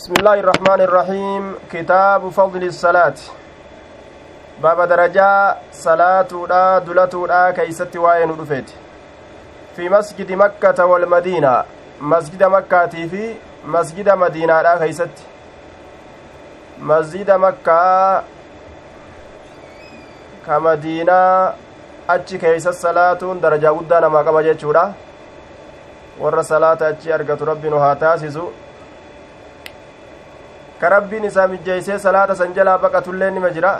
بسم الله الرحمن الرحيم. كتاب فضل الصلاة. باب درجة صلاة لا دلة لا كيست وين رفيت في مسجد مكة والمدينة. مسجد مكة في مسجد مدينة لا كيست. مسجد مكة كمدينة salaatuun darajaa guddaa namaa qaba jechuudha warra salaata achi argatu rabbi nu haa taasisu ka rabbiin isaa mijjeeysee salaata san jalaa baqatullee nima jira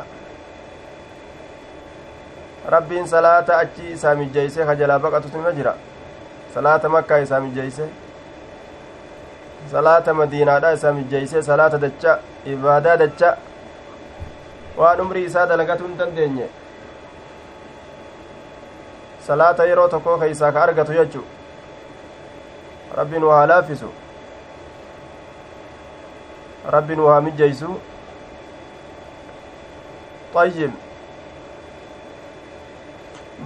rabbiin salaata achi isaa mijjeeysee ka jalaa baqatutu nima jira salaata makkaa isaa mijjeeyse salaata madiinaadha isaa mijjeeyse salaata dacha ibaadaa dacha waan umrii isaa dalagatuu hin dandeenye salaata yeroo tokko keeysaa ka argatu jechu rabbiin waa laafisu rabbiin waa mijjeeysu طيب.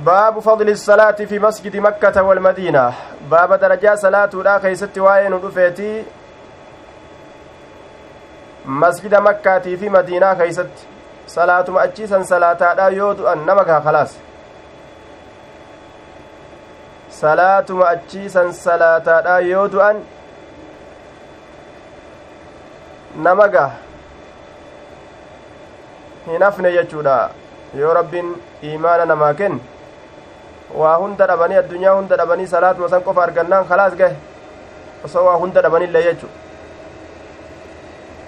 باب فضل الصلاة في مسجد مكة والمدينة. باب درجة صلاة لا كيست وين رفيتي مسجد مكة في مدينة كيست صلاة مأجيسا صلاة لا يود أن نمكها خلاص. salaatuma achiisan salaataadha yoo du'an nama gah hin hafne jechuudha yoo rabbiin iimaana namaa kenne waa hunda dhabanii addunyaa hunda dhabanii salaatuma san qofa argannaan kalaas gahe osoo waa hunda dhabanillee jechu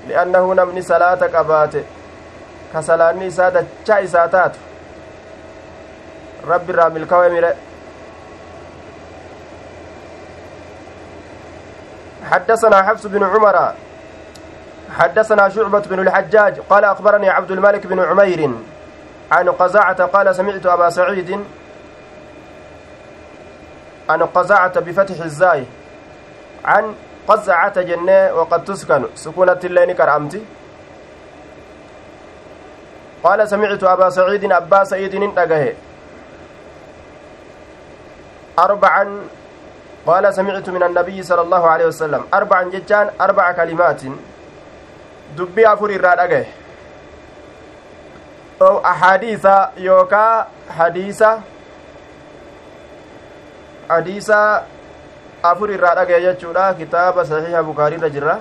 li'annahu namni salaata qabaate ka salaanni isaa dachaa isaa taatu rabbi irraa milkaa'e mire حدثنا حفص بن عمر حدثنا شعبة بن الحجاج قال أخبرني عبد الملك بن عمير عن قزاعة قال سمعت أبا سعيد عن قزاعة بفتح الزاي عن قزعة جنة وقد تسكن. سكونة الليل كرامتي قال سمعت أبا سعيد أبا سعيد انتقه. أربعا قال سمعت من النبي صلى الله عليه وسلم أربعا ججان أربع كلمات. أفر الرادقه أو أحاديث يوكا حديثة حديثة أفر الرادقه يجودا كتاب صحيح بخاري رجرة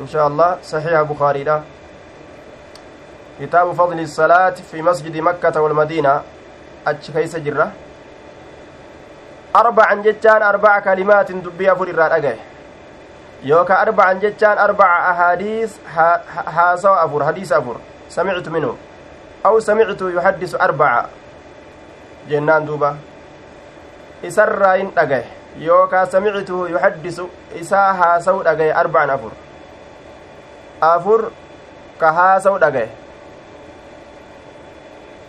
إن شاء الله صحيح بخاري ده كتاب فضل الصلاة في مسجد مكة والمدينة أتش كيس جرة arbacan jechaan arbaca kalimaatin dubbii afur irraa dhagaye. Yooka arbacan jechaan arbaca ahaadiis haasawa afur hadiisa afur samictu minhu aw samictu yuhaddisu arbaca jennaan duuba isarraa hin dhagaye yookaa samictuhu yuhaddisu isaa haasawu dhagaye arbacan afur afur ka haasawu dhagaye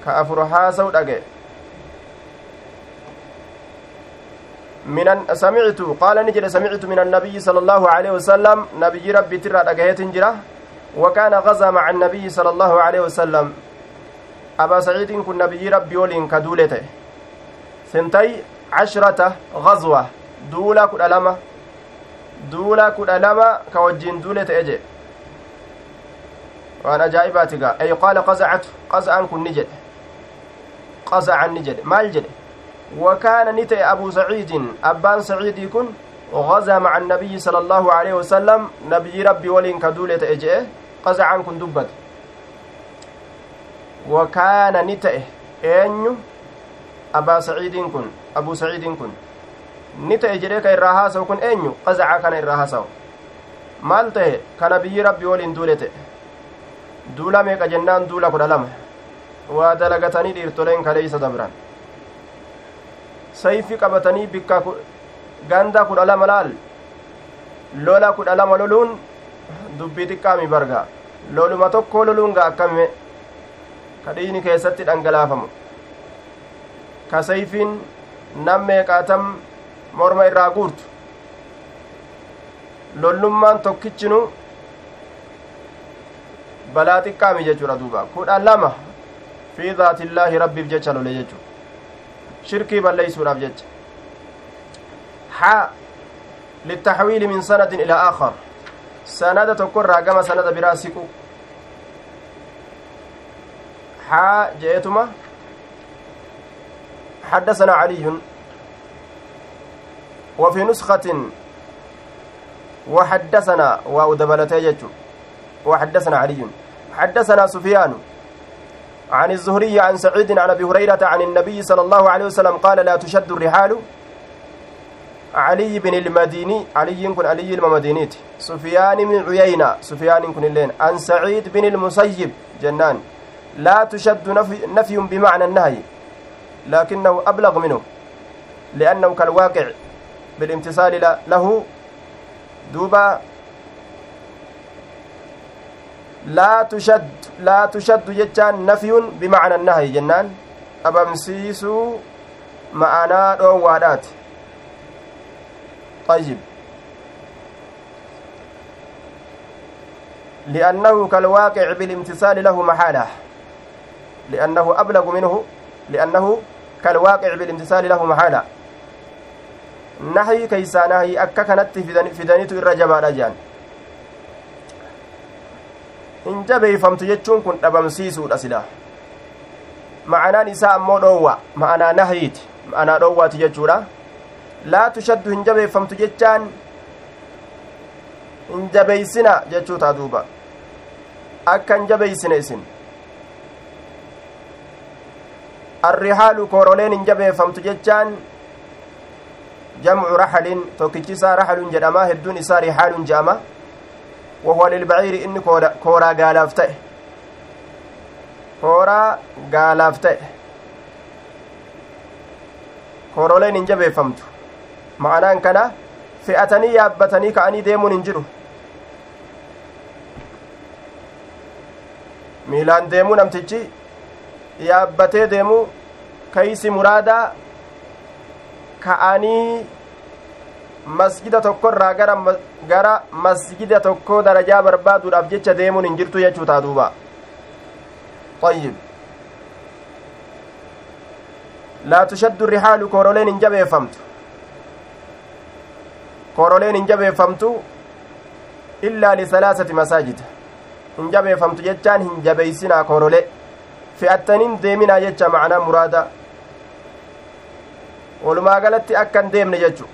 ka afur haasawu dhagaye من سمعت قال نجد سمعت من النبي صلى الله عليه وسلم نبي ربي ترى دقهيت جرة وكان غزا مع النبي صلى الله عليه وسلم أبا سعيد كن نبي ربي ولين كدولته سنتي عشرة غزوة دولا كل ألمة دولا كل ألمة كوجين دولة أجي وأنا جائباتك أي قال قزعت قزعا كن نجد قزعا نجد ما الجد وكان نتي أبو سعيد أبان سعيد كن غزا مع النبي صلى الله عليه وسلم نبي ربي ولين كدولة إجئه قزعا كن دبت وكان نتي أنيو أبا سعيد كن أبو سعيد كن نتي إجريك إراهاسو كن أنيو قزعا كان nabiyyi rabbi waliin duule ta'e duula meeqa jennaan duula kudha lama waa dalagatanii dhiirtoleen kaleeysa dabran sayfi qabatanii bikka ganda kudha lama laal lola kudha lama loluun dubbii xiqqaami barga loluma tokko loluun ga akkame ka dhiini keessatti dhangalaafamu ka sayfiin nam meeqaatam morma irraa guurtu lollummaan tokkichinu balaa xiqqaami jechuudha duuba kudha lama fi daatillaahi rabbiif jecha lole jechuudha shirkii balleeysuudhaaf jecha haa للتحويل من سند إلى آخر tokkorraa gama sanada biraa siqu haa je'etuma حدثنا علي وفي نسخة وحدثنا وأدبلتي وحدثنا علي حدثنا سفيان عن الزهري عن سعيد عن أبي هريرة عن النبي صلى الله عليه وسلم قال لا تشد الرحال علي بن المديني علي كن علي المدينيت. سفيان بن عيينة سفيان كن اللين. عن سعيد بن المسيب جنان. لا تشد نفي, نفي بمعنى النهي لكنه أبلغ منه لأنه كالواقع بالامتثال له. دوبا لا تشد لا تشد جتان نفي بمعنى النهي جنان. أبمسيسو معنا دون طيب. لأنه كالواقع بالامتثال له محالة. لأنه أبلغ منه لأنه كالواقع بالامتثال له محالة. نحي كيسا نهي أكا كانت فدانيت الرجبة رجان. Hin jabeeyfamtu jechuun kun dhabamsiisuudha silaa ma'anaan isaa ammoo dhoowwa ma'anaa nahiiti ma'anaa dhoowwaati jechuudha laa tushaddu hin jabeeffamtu jechaan hin jabeeysina jechuu taa duuba akka hin jabeeysine isin arrihaalu kooroleen hin jabeeffamtu jechaan jamcu raxalin tokkichi isaa raxalun jedhama hedduun isaa rihaalun je'ama wahuwa lilbaciiri inni kooraa gaalaaf ta'e. Kooraa gaalaaf ta'e. Kooroleen hin jabeeffamtu. Ma'anaan kana fe'atanii yaabbatanii ka'anii deemuun hin jiru. Miilaan deemuu namtichi yaabbatee deemuu kaysi muraadaa ka'anii masjida tokkorraa gara gara masjida tokko darajaa barbaaduudhaaf jecha deemuun hin jirtu jechuu taa duuba. طيب لا تشد الرحال كورولين ان جبيفمت كورولين ان جبيفمت إلا لثلاثة مساجد ان جبيفمت جتان ان جبيسنا كورولي فئتنين ديمنا جتا معنا مرادا ولما قالت أكن ديمنا جتشو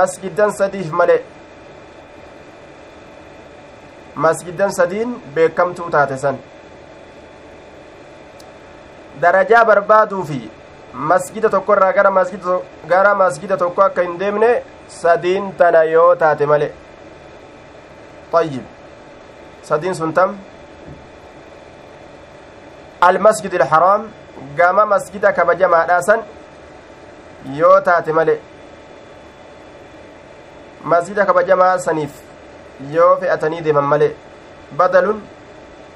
masjidan sadiif male masjidan sadiin beekamtuu taate san darajaa barbaaduufi masjida tokko irraa gara masjida gara masjida tokko akka hin deemne sadiin tana yoo taate male طيب sun tam المسجد الحرام قام مسجد كبجما داسن yoo taate male masjida kabajamaa saniif yoo fe'atanii deeman male badalun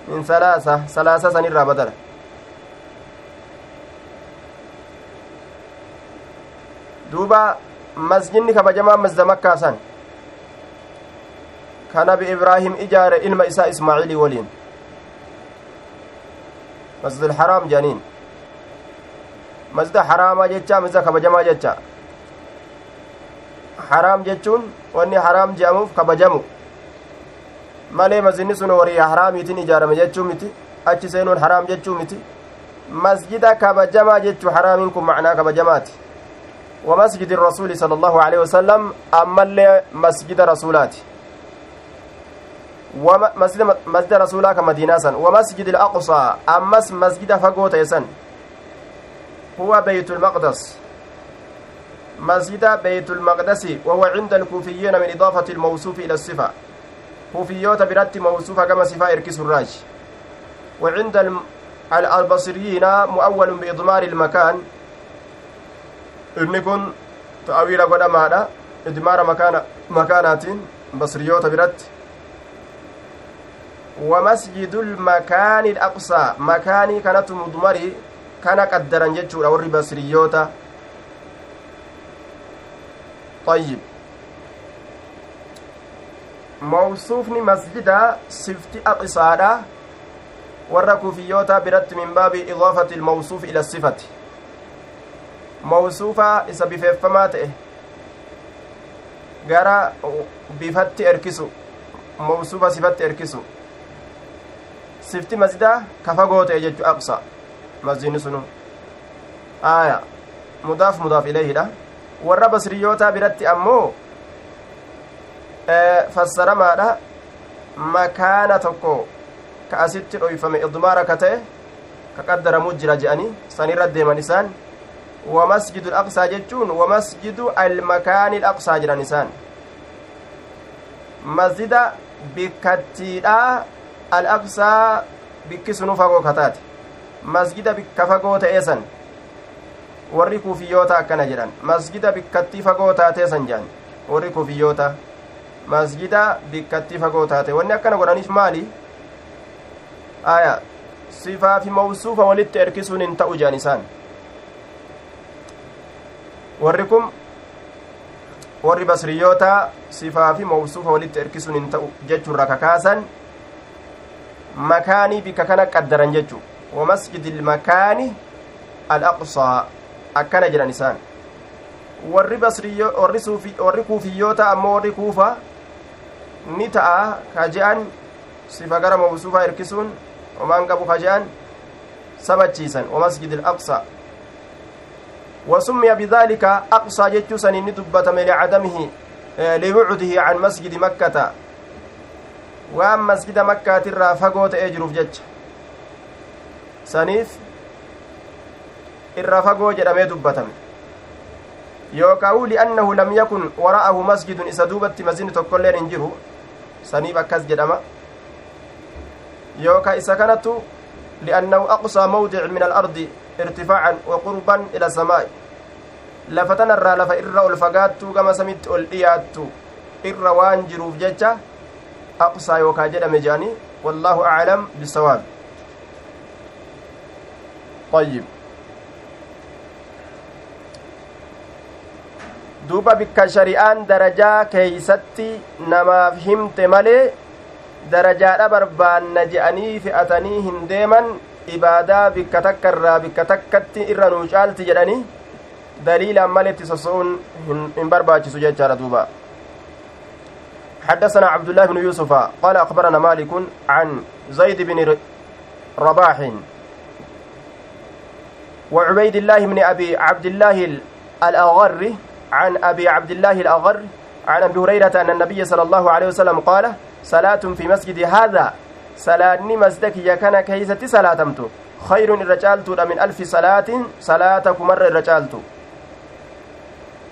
min salaasa salaasa sanirraa badala duuba masjidni kabajamaa masjida makkaasan kan nabi ibraahim ijaare ilma isaa ismaaciilii waliin masjid alxaraam masjida haraamaa jecha masjida kabajamaa jecha haraam jechuun wanni haraam je'amuuf kabajamu malee masjidni sun warii haraamiitiin ijaarame jechuu miti achi seenuun haraam jechuu miti masjida kabajamaa jechuu haraamiin kun macnaa kabajamaati ومسجد الرسول صلى الله عليه وسلم أما مسجد رسولاتي ومسجد مسجد رسولا كمدينة ومسجد الأقصى أمس مسجد فقوت يسن هو بيت المقدس. مسجد بيت المقدس وهو عند الكوفيين من إضافة الموصوف إلى الصفة. كوفيوت برت موصوفة كما صفة إركس الراج. وعند البصريين مؤول بإضمار المكان. inni kun ta'awiila godhamaadha idmaara makaana makaanaatiin basriyoota biratti wamasjidu lmakaani alaqsaa makaanii kanatu mudmarii kana qaddaran jechuudha warri basriyyoota طيب mawsuufni masjida sifti aqisaadha warra kufiyyoota biratti min baabi idaafati ilmawsuuf ila sifati mawsuufa isa bifeeffamaa ta'e gara bifatti erkisu mawsuufa sifatti erkisu sifti masjidaa ka fagoo ta'e jechu aqsa mudaaf mudaaf ilayhidha warra basriyootaa biratti ammoo fassaramaadha makaana tokko ka asitti dhoyfame idmaara ka ta'e ka qaddaramuu jira je'anii san irra deeman isaan wamasjidu alaqsaa jechuun wamasjidu almakaani alaqsaa jedhan isaan masjida bikkattiidha alaqsaa bikki sunu fagoo kataate masjida bikka fagoo ta'ee san warri kuufiyyoota akkana jedhan masjida bikkattii fagoo taatee san jedhan warri kuufiyyoota masjida bikkattii fagoo taate wanni akkana godhaniif maali? Aya sifaa fi mawsuufa walitti erkisuun hin ta'u jedhan isaan. Warri kun warri basriyyoota sifaa mawsuufa walitti erkisuun hin ta'u jechuurra kakaasan makaanii bikka kana qaddaran jechuu warri basriyyo warri suufi warri kuufiyyoota ammoo warri kuufa ni ta'a ka je'an sifa gara mawsuufa erkisuun homaan qabu ka je'an sabachiisan wamasjidi alaqsaa وسمي بذلك أقصى إني دبتم لعدمه لبعده عن مسجد مكة waan masjida makkaatirraa fagoo ta'ee jiruuf jecha saniif irra fagoo jedhamee dubbatame yookaa'u li'annahu lam yakun wara'ahu masjidun isa duubatti masjidni tokkoilleen hin jiru saniif akkas jedhama yookaa isa kanattu li'annahu aqsaa mawdic min alardi irtifaacan wa qurban ila samaa'i lafa tanarraa lafa irra ol fagaattuu gama samitti ol dhiyaattu irra waan jiruuf jecha aqsaa yookaa jedhame jedhanii wallaahu aclam bisawaab طيب duuba bikka shari'aan darajaa keeysatti namaaf himte malee darajaadha barbaanna je'anii fe'atanii hin deeman ibaadaa bikka takka irraa bikka takkatti irra nuu caalti jedhanii daliilaan maletti soso'uun hin barbaachisu jechaadha duuba حدثنا عبد الله بن يوسف قال أخبرنا مالك عن زيد بن وعبيد الله بن أبي عبد الله الأغر عن أبي عبد الله الأغر عن أبي هريرة أن النبي صلى الله عليه وسلم قال صلاة في مسجد هذا صلاة مسجدك يكن كيسة صلاة خير الرجالت من ألف صلاة صلاتك مر الرجالت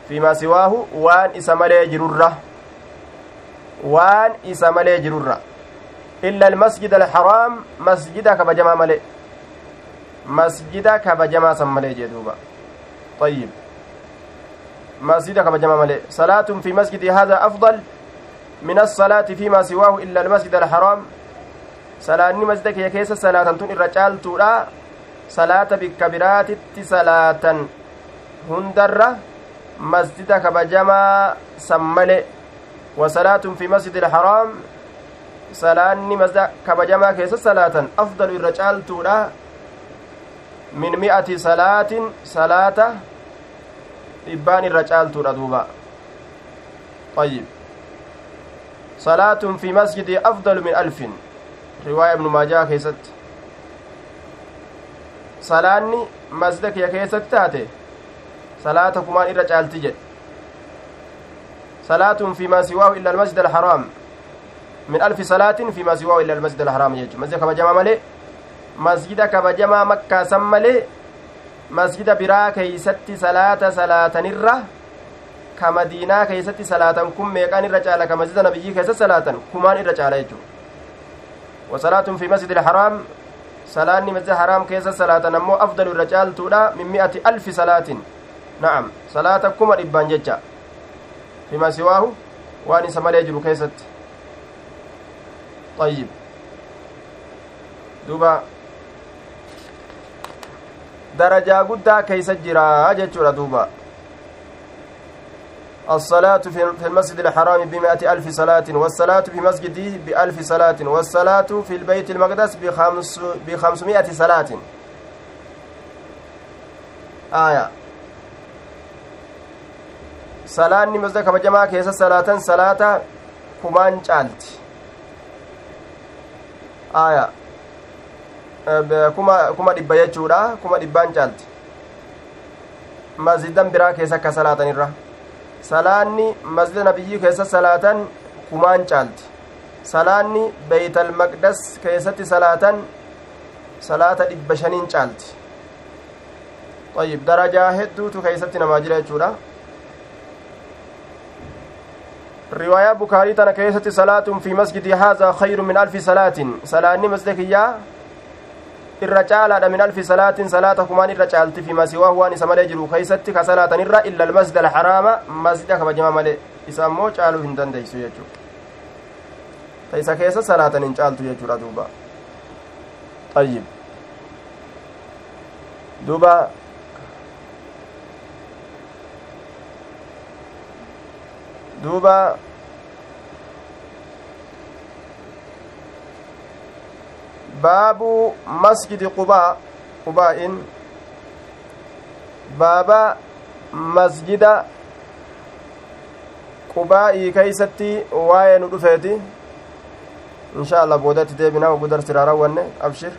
فيما سواه وان إسمالي waan isa malee jirurra illa almasjid alxaraam masjida kabajamaa male masjida kabajamaa san malee jee duuba. طيب مسجد كما جمع ملئ صلاة في مسجد هذا أفضل من الصلاة فيما سواه إلا المسجد الحرام صلاة مسجدك يا كيس صلاة تن الرجال تورا صلاة بكبرات صلاة هندرة مسجد كما جمع سملئ وصلاة في مسجد الحرام salaanni masda kabajamaa keessa salaatan afdalu irra caaltuudha. Min mi'ati salaatin salaata dhibbaan irra caaltuudha duuba. طيب صلاة في مسجد أفضل من ألف رواية ابن ماجه كيست صلاني مسجدك يا كيست تاتي صلاة كمان إرى جالتي جد صلاة فيما سواه إلا المسجد الحرام من ألف صلاة فيما سواه إلا المسجد الحرام يجو مسجد كبجما ملي مسجد كبجما مكة سملي مسجد برا كيست صلاة صلاة نرة كمدينة كيست صلاة كم ميقان الرجال كمسجد نبي كيست صلاة كمان الرجال يجو وصلاة في مسجد الحرام صلاة مسجد الحرام كيست صلاة نمو أفضل الرجال تولا من مئة ألف صلاة نعم صلاة كما إبان ججا فيما سواه waan isa malee jiru keessatti ayyib duuba. Darajaa guddaa keeysa jiraa jechuudha duuba الصلاة في المسجد الحرام بمائة ألف صلاة والصلاة في مسجده بألف صلاة والصلاة في البيت المقدس بخمس بخمسمائة صلاة آية salaanni masda kabajamaa keessa salaatan salaata kumaan caalti aya kuma dhibba jechuudha kuma dhibbaan caalti masjidan biraa keessa akka salaatanirra salaanni masjida nabiyyii keessa salaatan kumaan caalti salaanni beeytal maqdas keessatti salaatan salaata dhibba shaniin caalti طيب درجة هدوtu keeysatti namaa jira jechuudha riwaayaa bukaarii tana keessatti salaatun fi masjidi haazaa khayru min alfi salaatin salaanni masjida kiyyaa irra caalaadha min alfi salaatin salaata kumaan irra caalti fi masiwaa waan isa malee jiru keeysatti ka salaatan irra illa almasjid alxaraama masjida kabajamaa malee isa ammoo caaluu hin dandeeysu jechuu ta isa keessa salaatan hin caaltu jechuudha duuba ayyib duuba duuba baabu masjidi qubaa qubaa'in baaba masjida qubaa'ii keeysatti waa'ee nu dhufeeti insha allah boodatti deebinaa ogu darsiraa rawwanne abshir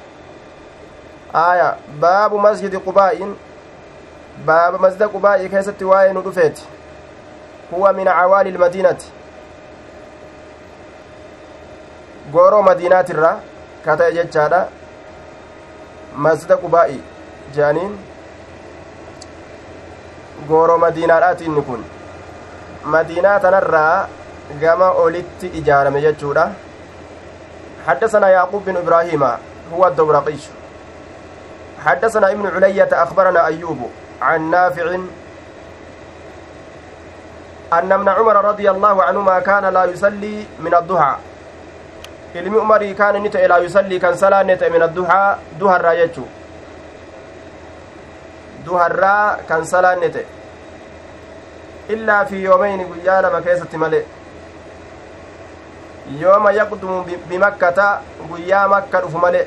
aya baabu masjidi qubaa'in baaba masjida qubaa'ii keessatti waa'ee nu dhufeeti huwa min cawaali ilmadiinati gooroo madiinaatirra ka ta'e jechaadha masjida qubaa'i jeaniin gooroo madiinaadhaati inni kun madiinaa tanarraa gama olitti ijaarame jechuudha حدثنا يعقوب بن إبراهيم هو الدورقي حدثنا ابن علية أخبرنا أيوب عن نافع أن ابن عمر رضي الله عنهما كان لا يصلي من الضحى ilmi umarii kaana ni ta'e laa yusallii kan salaanne ta'e min adduhaa duharraa jechu duharraa kan salaanne ta'e illaa fi yoomeyni guyyaa lama keessatti male yooma yaqdumu bimakkata guyyaa makka dhufu male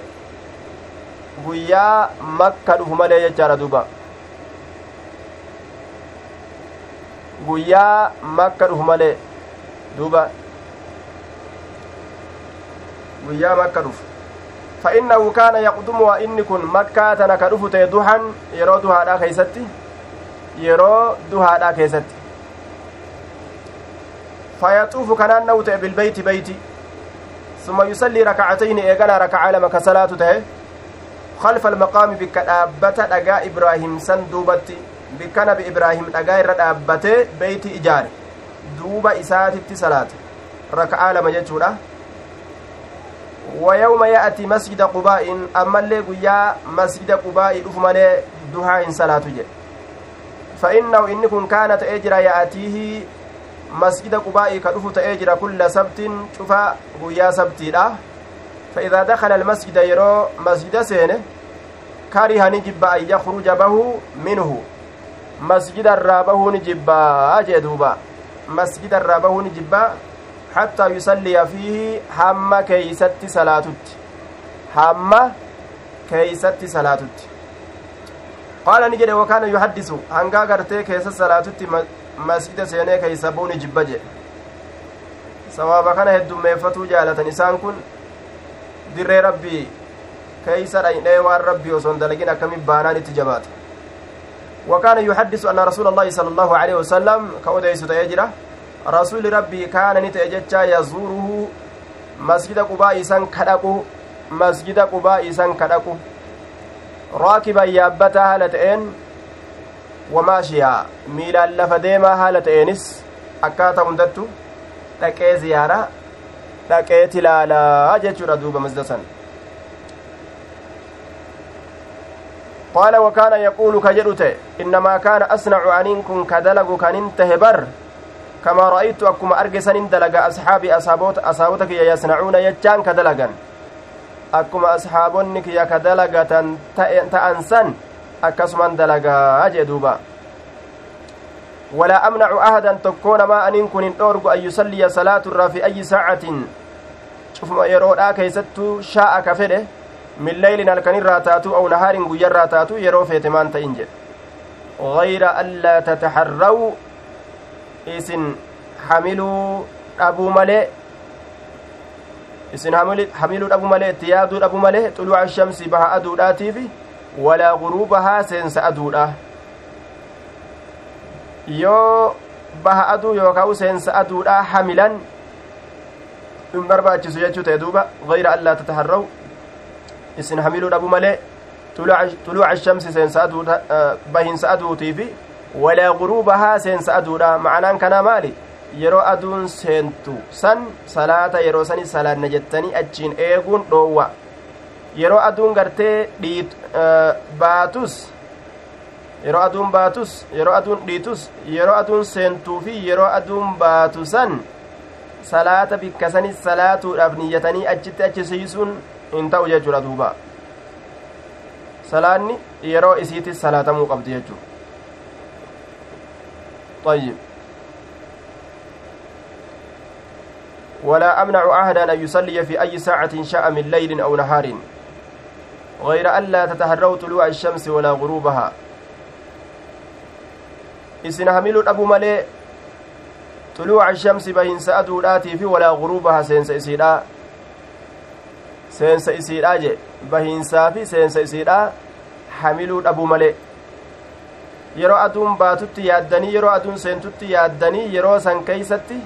guyyaa makka dhufu malee jechaadha duuba guyyaa makka dhufu malee duuba guyyaa makka dhufu. فإنه كان يقدم وإن كن مكة تنك دفت ضحى يرو دهادا كيستي يرو دهادا كيستي فيطوف كان نوت بالبيت بيتي ثم يصلي ركعتين إيقنا ركعة لما كصلاة تهي خلف المقام بك دابت دغا إبراهيم سندوبتي بك نبي إبراهيم دغا إر دابت بيت إجار دوبا إساتي صلاة ركعة لما جتشورا ويوم يأتي مسجد قباء أما اللي قيا مسجد قباء دفمالي دعاء صلاة جي. فإنه إنكم كانت أجرى يأتيه مسجد قباء كدف تأجرى كل سبت. شفا قيا سبتي لا. فإذا دخل المسجد يرو مسجد سينه كره نجب أن يخرج به منه. مسجد الرابه نجب أجدوبا مسجد الرابه نجب حتى يصلي فيه هم كيست صلاتت هم كيست صلاتت قال نجد وكان يحدث. هنغا غرتي كيس صلاتت مسجد سينه كيس بوني جبجه sawaaba kana heddummeeffatuu jaalatan isaan kun dirree rabbii keeysa dhayinhee waan rabbii osoon dalagin akkamin baanaan itti وكان يحدث أن رسول الله صلى الله عليه وسلم كأوديس تأجره rasuuli rabbii kaana ni ta'e jecha yazuuruhu masjida qubaa isan kadhaqu masjida qubaa isan kadhaqu raakiban yaabbataa haala ta'een wamaashiyaa miilaan lafa deemaa haala ta'eenis akkaataa hundattu dhaqee ziyaaraa dhaqee tilaalaa jechuudha duuba masjida san qaala wakaana yaquulu ka jedhu ta'e innamaa kaana asnacu aniin kun ka كما رأيت أكما أرجسن دلقا أصحابي أصحابوت أصحابوتك يصنعون يجان كدلقا أكما أصحابونك يا كدلقا تأنسن. أكسمان دلقا أجدوبا ولا أمنع أحدا تكون ما أن كن أورق أن يصلي صلاة الرا في أي ساعة. شوف ما يرون كيستو شاء كفره من ليل الكن راتاتو أو نهار غير راتاتو يرو في تمان تنجل غير ألا تتحروا isin hamiluu dhabuu malee isin hamiluu dhabu malee itti yaaduu dhabu malee xuluuca shamsi baha aduudhaatiif walaa guruubahaa seensa aduudha yoo baha aduu yookaan seensa aduudhaa hamilan in barbaachisu jechuu ta'e duuba gayra allaa tataharraw isin hamiluu dhabu malee xuluuca shamsi seensa aduu bahinsa aduutiifi walaa guruubahaa seensa aduudha ma'anaan kanaa maali yeroo aduun seentu san salaata yeroo sani salaanna jettanii achiin eeguun dhoowwa yeroo aduun gartee dhiit baatus yeroo aduun baatus yeroo aduun dhiitus yeroo aduun seentuu fi yeroo aduun baatu san salaata bikka sanis salaatuudhaaf niyyatanii achitti achisiisuun hin ta'u jechuudha duuba salaanni yeroo isiitis salaatamuu qabdi jechuudha طيب. ولا أمنع أحدا أن يصلي في أي ساعة شاء من ليل أو نهار. غير ألا تتهرو طلوع الشمس ولا غروبها. إسنهميل أبو ملي طلوع الشمس بين سأدو الآتي في ولا غروبها سينس إسيرا سينس إسيرا جي بين سافي سينس إسيرا حميل أبو ملي. Yeroo aduun baatutti yaaddanii yeroo aduun seentutti yaaddanii yeroo san keeysatti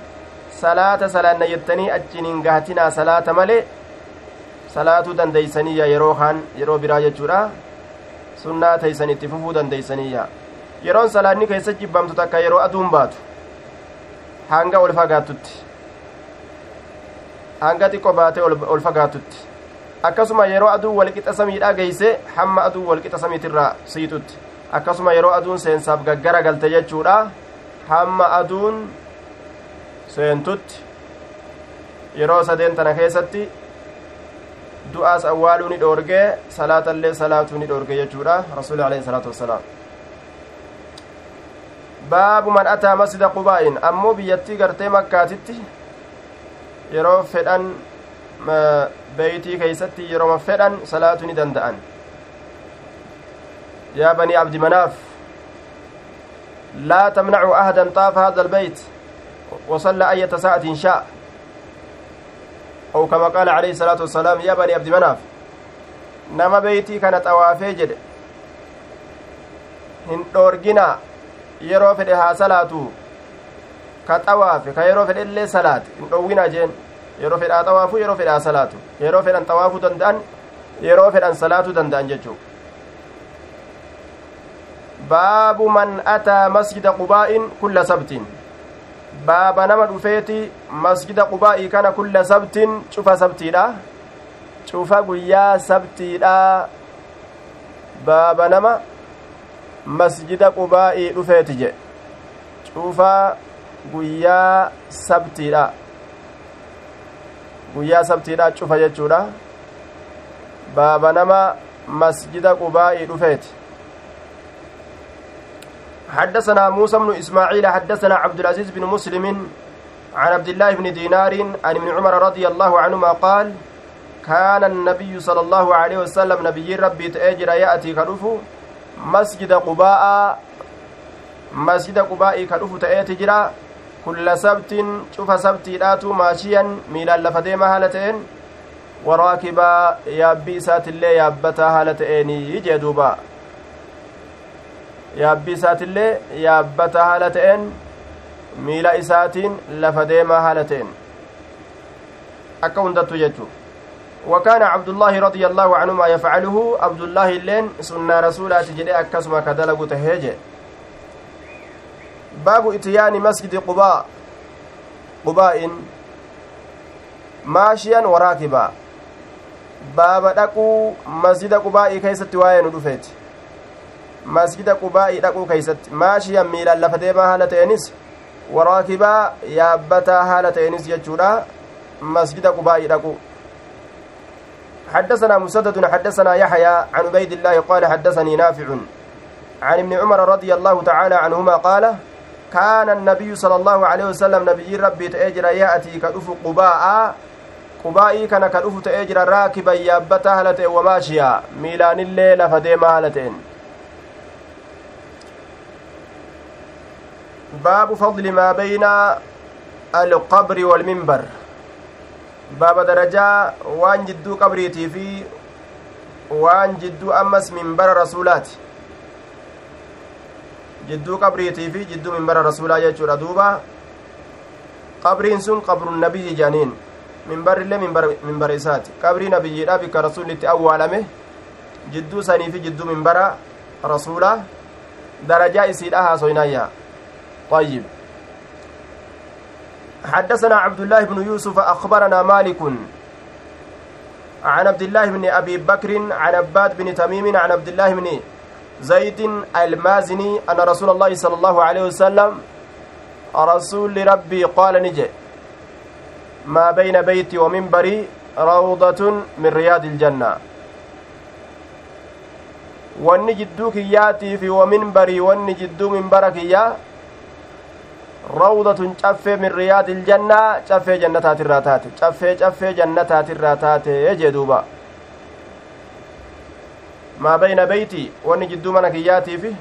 salaata salaanna jettanii achiin hin gahatinaa salaata malee salaatuu dandeeysaniyya yeroo kaan yeroo biraa jechuudha sunnaa teeysan itti fufuu dandeeysaniyya yeroon salaanni keessa jibbamtu takka yeroo aduun baatu hanga ol fagaatutti hanga xiqqo baatee ol fagaatutti akkasuma yeroo aduun walqixa samiidhaa geeyse hamma aduun walqixa samiitirraa siitutti akkasuma yeroo aduun seensaaf gaggara galte jechuudha hamma aduun seentutti yeroo sadeen tana keessatti du'aas awwaaluu ni dhoorgee salaatallee salaatuu ni dhoorge jechuudha rasuuli alayhi salaatu wassalaam baabu man ataa masjida qubaa'in ammoo biyyattii gartee makkaatitti yeroo fedhan beeytii keeysatti yeroma fedhan salaatuu ni danda'an yaa banii abdi manaaf laa tamnacuu ahadan xaafa hada albeyt وصلى أية ساعة شاء أو كما قال عليه الصلاة والسلام يا بني عبد مناف نما بيتي كانت haa salaatu ka xawaafe ka yeroo fedhe illee salaate hin dhoowwina jeen yeroo fedhe haa xawaafu yeroo fedhe haa salaatu yeroo fedhan xawaafuu danda'an yeroo fedhan salaatuu danda'an jechuu baabu man ataa masjida qubaa'in kulla sabtiin baaba nama dhufeeti masjida qubaa'ii kana kulla sabtin cufa sabtiidha. Cufa guyyaa sabtiidha. Baaba nama masjida qubaa'ii dhufeeti jedhe cufa guyyaa sabtiidha. Guyyaa sabtiidha cufa jechuudha. Baaba nama masjida qubaa'ii dhufeeti حدثنا موسى بن إسماعيل حدثنا عبد العزيز بن مسلم عن عبد الله بن دينار عن ابن عمر رضي الله عنهما قال كان النبي صلى الله عليه وسلم نبي ربي تأجر يأتي كرفو مسجد قباء مسجد قباء كرفو تأتي جرا كل سبت شوف سبت راتو ماشيا ميلا لفديم هالتين وراكبا يابي سات الله يابتا هالتين يجي دوبا. Yaabbii isaatillee yaabbata haala ta'een miila isaatiin lafa deemaa haala ta'een. Akka hundattu jechuu وكان عبد الله رضي الله عنهما يفعله عبد الله اللين سنة رسولات جدي أكسما كدلق تهيج باب اتيان مسجد قباء قباء ماشيا وراكبا باب دقو مسجد قباء كيست واين دفيت masjida qubaa'ii dhaquu keeysatti. Maashiyan miilaan lafa deemaa haala ta'enis waraakibaa yaabbataa haala ta'enis jechuudha. Masjida qubaa'ii dhaquu حدثنا مسدد حدثنا يحيى عن عبيد الله قال حدثني نافع عن ابن عمر رضي الله تعالى عنهما قال كان النبي صلى الله عليه وسلم نبي ربي تأجر يأتي كأف قباء. قبائي كان كأف تأجر راكبا يابتا هلتين وماشيا. ميلان الليل فديما هلتين. Baabu fadli maa bayna alqabri walminbar baaba darajaa waan jidduu qabriitii fi waan jidduu ammas minbara rasuulaati jidduu qabriitii fi jidduu minbara rasuulaa jechuudha duuba qabriin sun qabru nabiyyi jedhaniin minbarillee minbara isaati qabrii nabiyyiidha bikka rasuullitti awwaalame jidduu sanii fi jidduu minbara rasuulaa darajaa isiidha haasoynaayya طيب. حدثنا عبد الله بن يوسف أخبرنا مالك عن عبد الله بن أبي بكر عن عباد بن تميم عن عبد الله بن زيد المازني أن رسول الله صلى الله عليه وسلم رسول ربي قال نجي ما بين بيتي ومنبري روضة من رياض الجنة. wanni jidduu kiyyaatii fi waminbarii wanni jidduu minbara kiyyaa rawdatun caffee min riyaadi iljannaa caffee jannataatirraa taate caffee caffee jannataatirraa taate jee duuba maa bayna beyti wanni jidduu mana kiyyaatii fi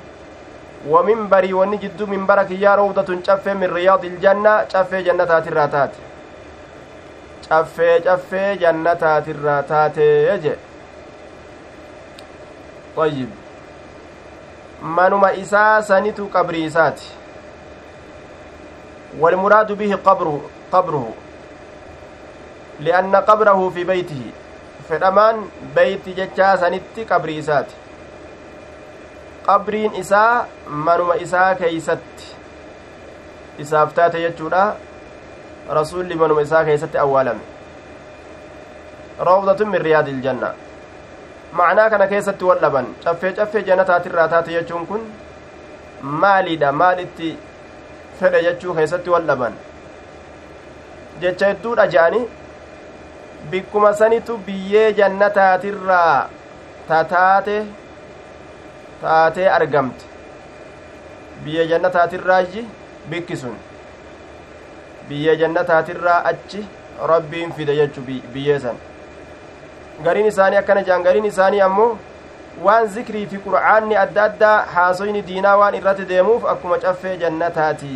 waminbarii wanni jidduu minbara kiyyaa rawdatun caffee min riyaadi iljannaa caffee jannataatirraa taate caffee caffee jannataatirraa taate jee طيب manuma isaa sanitu qabrii isaati والمراد به قبره قبره لأن قبره في بيته فدمان بيت جتشا سنتي قبري إسات qabriin isaa manuma isaa keeysatti isaaf taate jechuudha rasulli manuma isaa keeysatti awwaalame rawdatun min riyaadi iljanna macnaa kana keessatti wal dhaban caffee caffee jannataatirraa taate jechuun kun maaliidha maal itti fedhe jechuu keessatti wal dhaban jecha hedduudha je'ani bikkuma sanitu biyyee jannataatirraa tataate taatee argamte biyyee jannataatirraaji bikki sun biyyee jannataatirraa achi rabbiin fide jechu biyyee san gariin isaanii akkana jean gariin isaanii ammoo waan zikrii fi qur'aanni adda addaa haasoyni diinaa waan irratti deemuuf akkuma caffee jannataati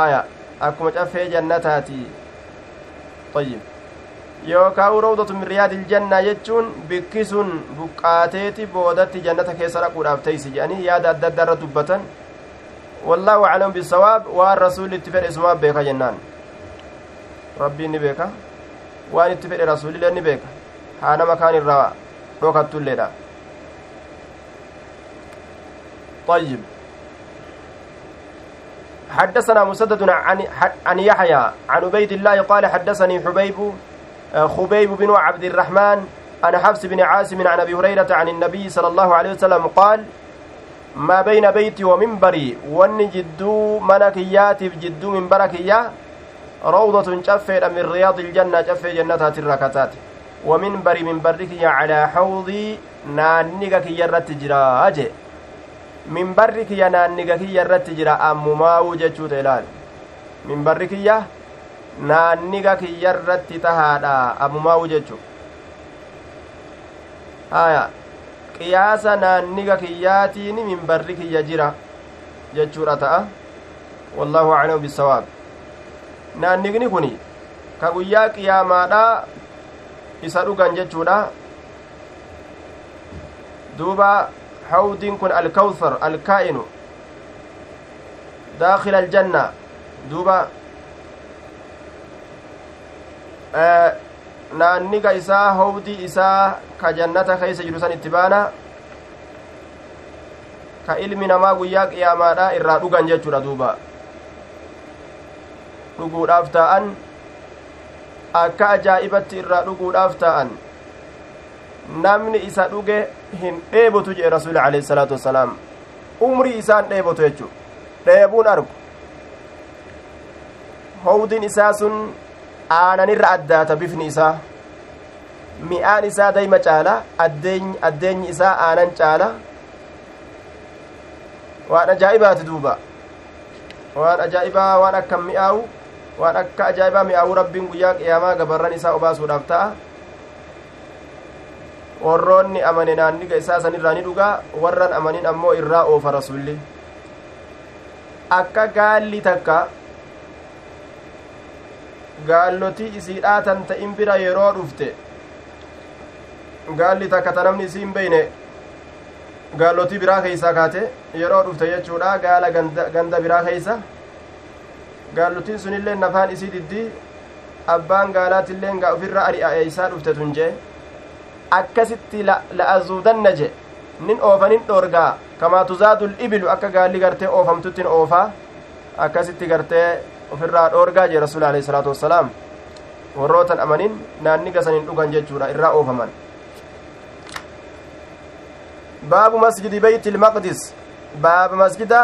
aya akkuma caffee jannataati ayyib yookaa rawdatu min riyaadil jannaa jechuun bikki sun buqqaateeti boodatti jannata keessa dhaquudhaaf teeysi jedhanii yaada adda addaa irra dubbatan wallaahu aclam bisawaab waan rasuulli itti fedhe isumaaf beeka jennaan rabbiin ni beeka waan itti fedhe rasuulillee ni beeka haa nama kaan irraa dhokattulleedha طيب. حدثنا مسدد عن عن يحيى عن عبيد الله قال حدثني حبيب خبيب بن عبد الرحمن عن حفص بن عاصم عن أبي هريرة عن النبي صلى الله عليه وسلم قال ما بين بيتي ومنبري ون جدو منكيات جدو منبركيا روضة شفة من رياض الجنة شفة جنتها الركتات ومنبري منبرك على حوضي نانيك يرت جرا أجي منبرك يا نانيك يرت جرا أمماو جتشوت إلال منبرك يا naanniga kiyyarratti tahaadha ammumaa'u jechu haya qiyaasa naanniga kiyyaatiin minbarri kiyya jira jechuudha ta'a wallaahu aclamu bisawaab naannigni kun ka guyyaa qiyaamaadha isa dhugan jechuudha duuba hawdiin kun alkawthar alkaa'inu daakila aljanna duuba naanniga isaa howdii isaa ka jannata keeysa jiru san itti baana ka ilmi namaa guyyaa qiyaamaadha irraa dhugan jechuudha duuba dhuguudhaaf taa'an akka ajaa'ibatti irraa dhuguudhaaf taa'an namni isa dhuge hin dheebotu jedhe rasuuli alayhi salaatu wassalaam umrii isaan dheebotu jechu dheebuun argu howdiin isaa sun aananirra addaata bifni isaa mi'aan isaa dayma caala addeenyi isaa aanan caala waan ajaa'ibaati duuba waan ajaa'ibaa waan akka mi'aawu waan akka ajaa'ibaa mi'aawu rabbiin guyyaa qiyaamaa gabarran isaa obaasuudhaaf ta'a warroonni amane naanniga isaa sanirraa ni dhugaa warran amanin ammoo irraa oofa rasulli akka gaalli takka gaallotii isiidhaa tan ta'in bira yeroo dhufte gaalli takka ta namni isii hin beyne gaallotii biraa keeysaa kaate yeroo dhufte jechuudha gaala ganda biraa keeysa gaallotiin sunillee nafaan isii diddii abbaan gaalaatilleen gaa ofirra ari'aeeysaa dhufte tun jee akkasitti la'azuudanna je nin oofanin dhoorgaa kamaa tuzaadul ibilu akka gaalli gartee oofamtuttin oofaa akkasitti gartee ofirraa dhoorgaa jee rasuul alehi salaatu wassalaam warrootan amanin naanni gasanin dhugan jechuudha irraa oofaman baabu masjidi beyti ilmaqdis baaba masjida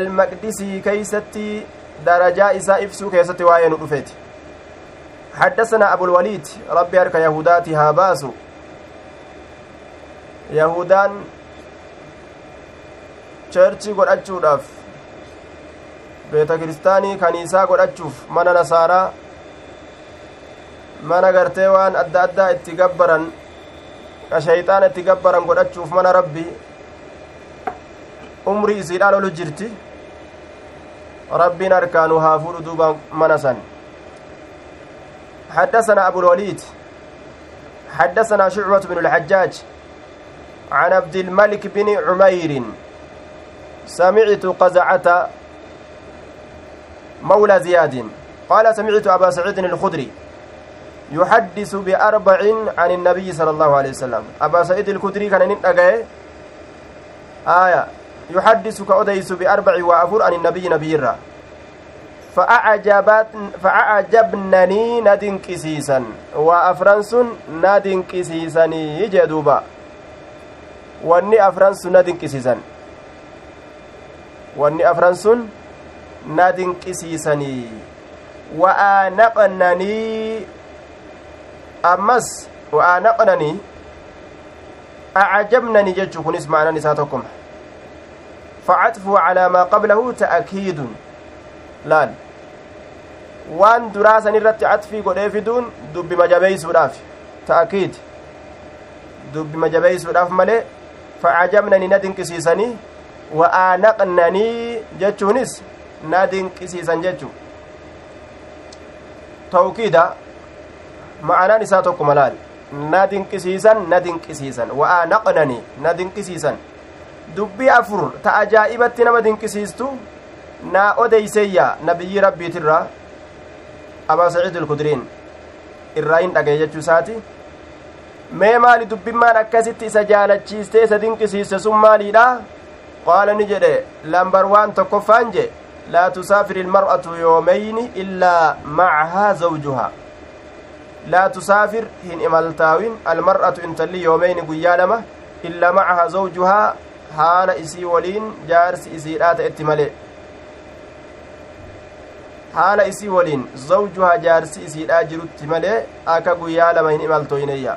almaqdisii keeysatti darajaa isaa ibsuu keessatti waa'ee nu dhufeeti حدثنا أبو الوليد ربي أرك يهوداتي هاباسو يهودان churchii godhachuudhaaf beeta kiristaanii kaniisaa godhachuuf mana nasaaraa mana gartee waan adda addaa itti gabbaran ka shayxaana itti gabbaran godhachuuf mana rabbi umrii isiidhaan olu jirti. Rabbiin harkaanu haa fuudhu duuba mana san. حدثنا أبو الوليد حدثنا شعبة بن الحجاج عن عبد الملك بن عمير سمعت قزعة مولى زياد قال سمعت أبا سعيد الخدري يحدث بأربع عن النبي صلى الله عليه وسلم أبا سعيد الخدري كان نتأجى آية يحدث كأديس بأربع وأفر عن النبي نبي الرّ فأعجبنني ندين كسيسا وأفرنس ندين كسيسني جدوبا wanni afran sun na dinqisiisan wanni afran sun na dinqisiisanii wa'aanaqnanii ammas wa'aanaqnanii acjabnanii jechuu kunis ma'anan isaa tokkuma facatfuu calaa maa qablahu ta'akiidun laal waan duraa san irratti catfii godhee fiduun dubbima jabeeysuudhaaf ta'akiid dubbima jabeeysuudhaaf malee facajabnanii na dinqisiisanii wa'aanaqnanii jechuunis na dinqisiisan jechuu tawkiida ma'anaan isaa tokkuma laal na dinqisiisan na dinqisiisan wa'aanaqnanii na dinqisiisan dubbii afur ta ajaa'ibatti nama dinqisiistu naa odeyseeyya nabiyyi rabbiitirraa abaa saciid ilkudriin irraa hin dhagaye jechuu isaati mee maali dubbimmaan akkasitti isa jaalachiiste isa dinqisiiste sun maaliidha qaala ni jedhe lambar waan tokkoffaan je laa tusaafir ilmar'atu yoomeyni illaa macahaa zawjuhaa laa tusaafir hin imaltaawin almar'atu intalli yoomeyni guyyaa lama illaa macahaa zawjuhaa haala isii waliin jaarsi isiidhaa ta'etti malee haala isii waliin zawjuhaa jaarsi isiidhaa jirutti malee akka guyyaa lama hin imaltoyneyya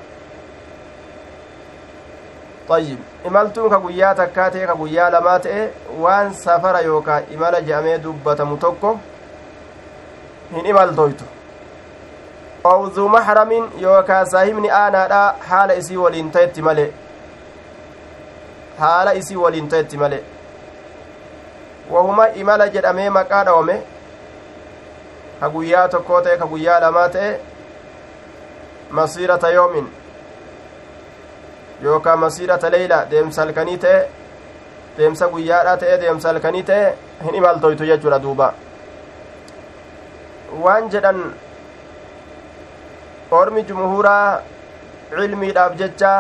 ayyib imaltuun ka guyyaa takkaa ta'e ka guyyaa lamaa ta'e waan safara yookaa imala je'amee dubbatamu tokko hin imaltoytu owduu maxramin yookaa saahibni aanaadha haala isii waliin ta'etti male haala isii waliin ta'etti male wahuma imala jedhamee maqaa dhawame ka guyyaa tokkoo ta'e ka guyyaa lamaa ta'e masiirata yoomin yookaan masiirata leeyla deemsa halkanii ta'e deemsa guyyaadhaa ta'e deemsa halkanii ta'e hin imaltoytu jechuudha duuba waan jedhan ormi jumhuuraa cilmiidhaaf jecha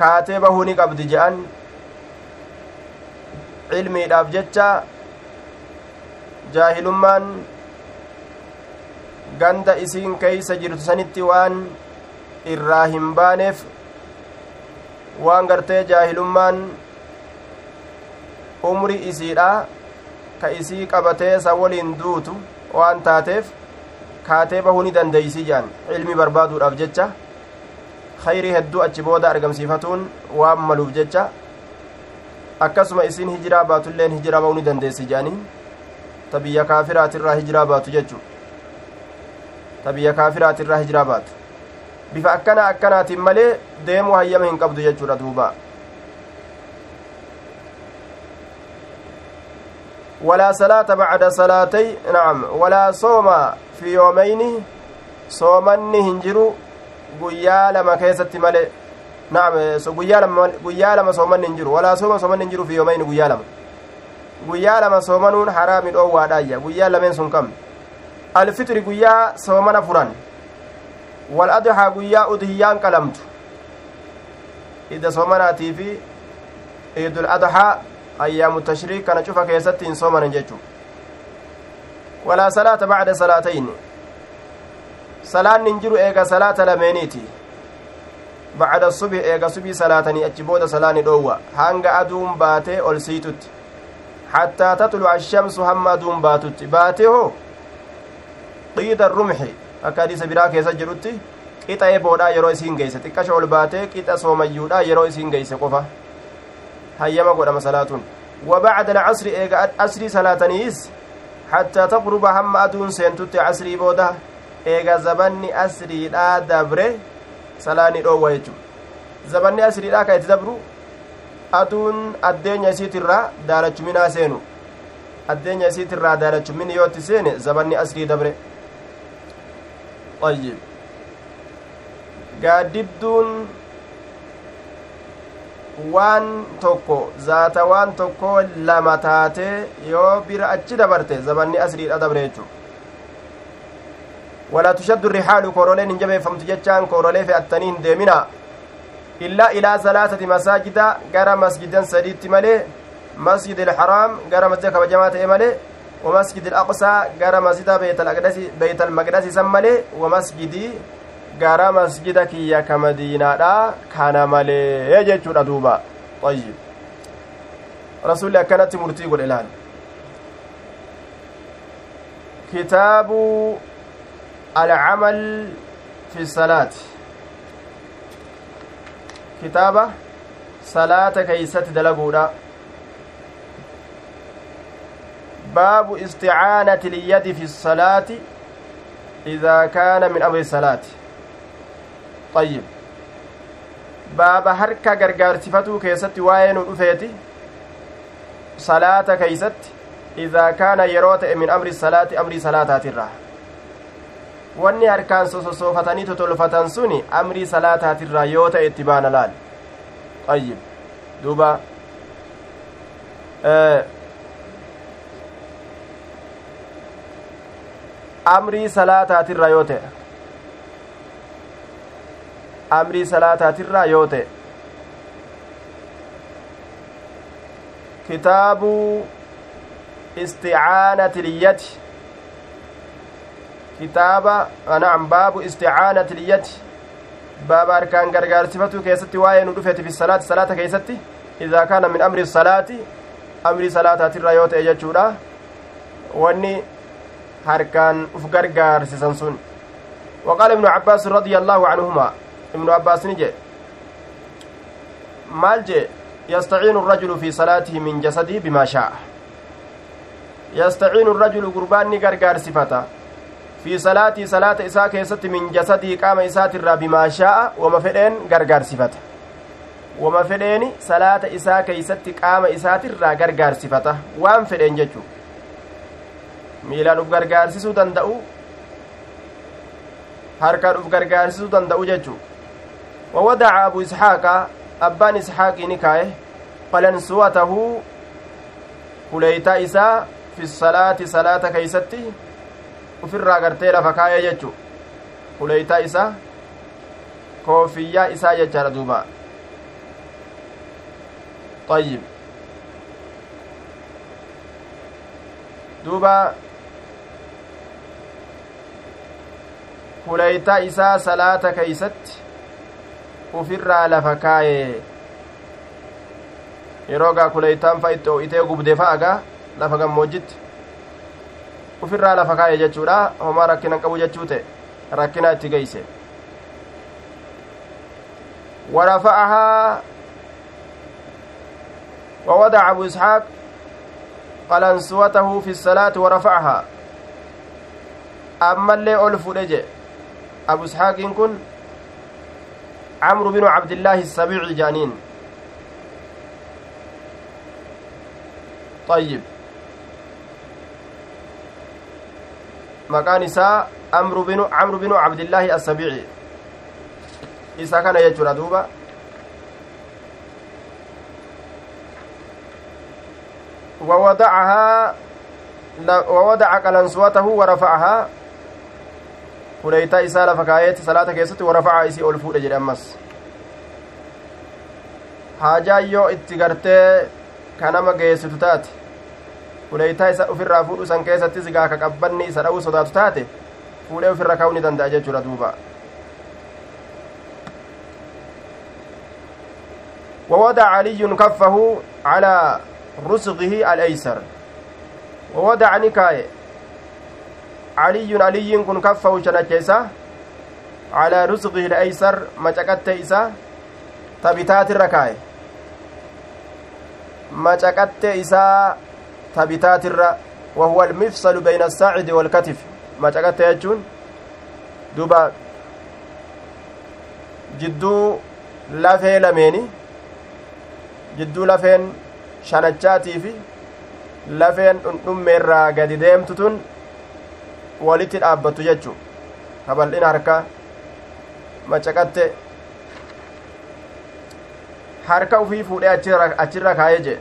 kaatee bahuu ni qabdi je'an cilmiidhaaf jecha jaahilummaan ganda isiin keeysa jirtu sanitti waan irraa hin baaneef waan gartee jaahilummaan umri isiidha ka isii qabatee sa waliin duutu waan taateef kaatee bahuu ni dandeeysii jedhan ilmi barbaaduudhaaf jecha khayrii hedduu achi booda argamsiifatuun waan maluuf jecha akkasuma isin hijiraa baatulleen hijiraa ba'uu ni dandeessi jedhanii ta biyya kaafiraatirraa hijiraa baatu jechuu ta biyya kaafiraatirraa hijiraa baatu bifa akkana akkanaatiin malee deemuu hayyama hin qabdu jechuudha duuba ولا صلاة بعد صلاتي نعم ولا صوم في يومين صومني هنجروا guyyaa lama keessatti malee naam guyyaa lama guyyaa lama soomanni hin jiru walaa sooma soomanni hin jiru fi yoomayni guyyaa lama guyyaa lama soomanuun haraami dhoowwaadhaayya guyyaa lameen sun kam alfitri guyyaa soomana furan wal adhaa guyyaa udhiyyaan qalamtu idda soomanaatii fi iidul adhaa ayyaamu tashriik kana cufa keessatti hin soomanan jechuu walaa salaata bacda salaatayni salaanni hin jiru eega salaata lameeniiti bacda subhi eega subii salaatanii achi booda salaani dhoowwa hanga aduun baatee ol siitutti hattaa tatluca ashamsu hamma aduun baatutti baatee hoo qiida rumxi akka hadiisa biraa keessa jedhutti qixa eeboodha yeroo isiin geeyse xiqqasha ol baatee qixa soomayyuudha yeroo isiin geeyse qofa hayyama godhama salaatuun وبعد العصر إيغا أسري صلاتنيس حتى تغرب هم أدون سينتوت عصري بوده eega zabanni asriidhaa dabre salaani dhoowwa jechu zabanni asriidhaa ka itti dabru aduun addeenya isiitirraa daalachuminaa seenu. Addeenya isiitirraa daalachumin yootti seene zabanni asrii dabre. Ayyib gaaddidduun waan tokko zaata waan tokko lama taatee yoo bira achi dabarte zabanni asriidha dabre jechuudha ولا تشد الرحال كورولين جبه فمت جتشان كورولي في التنين ديمنا إلا إلى ثلاثة مساجد غير مسجدا سديد ملي مسجد الحرام غير مسجد كبجماعة ملي ومسجد الأقصى غير مسجد بيت المقدس بيت المقدس سملي ومسجد غير مسجد كيا كمدينة كان ملي. يجتشون أدوبا طيب. رسول الله كانت مرتي والإعلان كتاب العمل في الصلاة كتابة صلاة كيست دلقودا باب استعانة اليد في الصلاة إذا كان من أمر الصلاة طيب baaba harka gargaarsifatuu keessatti waa'ee nu dhufeeti salaata keeysatti idaa kaana yeroo ta'e min amri salaati amrii salaataatirraa wanni harkaan sososoofatanii totolfatan suni amrii salaataatirraa yoo ta'e itti baana laal ayyib duuba amrii salaataatirraa yoo ta'e amrii salaataatirraa yoo ta'e kitaabu isticaanati liyyati kitaaba na'am baabu isticaanati liyyati baaba harkaan gargaarsifatu keessatti waa'ee nu dhufeeti fi salaati salaata keessatti idaa kaana min amri salaati amrii salaataatirra yoo ta'e jechuudha wanni harkaan uf gargaarsisan sun وقال ابن عباس رضي الله عنهما ابن عباس نجي مال جي يستعين الرجل في صلاته من جسده بما شاء يستعين الرجل قربان غرغار صفته fi salaatii salaata isaa keessatti min jasadii qaama isaatirraa bimaa shaa'a wama fedheen gargaarsifata wama fedheeni salaata isaa keeysatti qaama isaatirraa gargaarsifata waan fedheen jechuu miilaan uf gargaarsisuu danda'u harkaan uf gargaarsisuu danda'u jechuu wawadaca abu isxaaqa abbaan isxaaqii ni kaaye qalansuwatahu kuleeytaa isaa fi salaati salaata keeysatti ufirraa gartee lafa kaayee jechu kuleeytaa isaa koofiyyaa isaa jechaadha duuba طيب duuba kuleeytaa isaa salaata keeysatti ufirraa lafa kaaye yeroo gaa kuleeytaan fa itti o'itee gubde fa'agaa lafa gammoojjitti ufirraa lafa kaa'e jechuudha. Homaa rakkina qabu jechuu ta'e rakkina itti geeyse. ورفعها ووضع أبو إسحاق قلنسوته في الصلاة ورفعها أما اللي ألف رجع أبو إسحاق كن عمرو بن عبد الله السبيعي جانين طيب maqaan isaa amru binu camru binu cabdillaahi assabici isa kana jechuudha duuba ووضعها ووضع قلنسوته ورفعها فليتا إسالة فكايت صلاة كيست ورفعها إسي أولفود جري أمس haajaa yoo itti gartee kanama geessitu taate fuleeytaa isa ufirraa fuudhu san keessattis gaa ka qabbanni isa dha'uu sodaatu taate fuudhee ufirra kaa'uu ni danda'a jechuudha duuba ووضع علي كفه على رسغه الأيسر ووضع نكاية علي علي كن كفه شنكيسة على رسغه الأيسر مجكت إسا تبتات الركاية مجكت إسا تبتات الر وهو المفصل بين الساعد والكتف مجكت يجون دوبا جدو lafee lameeni jidduu lafeen shanachaatii fi lafeen dhundhummeerraa gadi deemtu tun walitti dhaabbattu jechu kabal'ina harkaa macaqatte harka ufii fuudhee achirra kaayee jee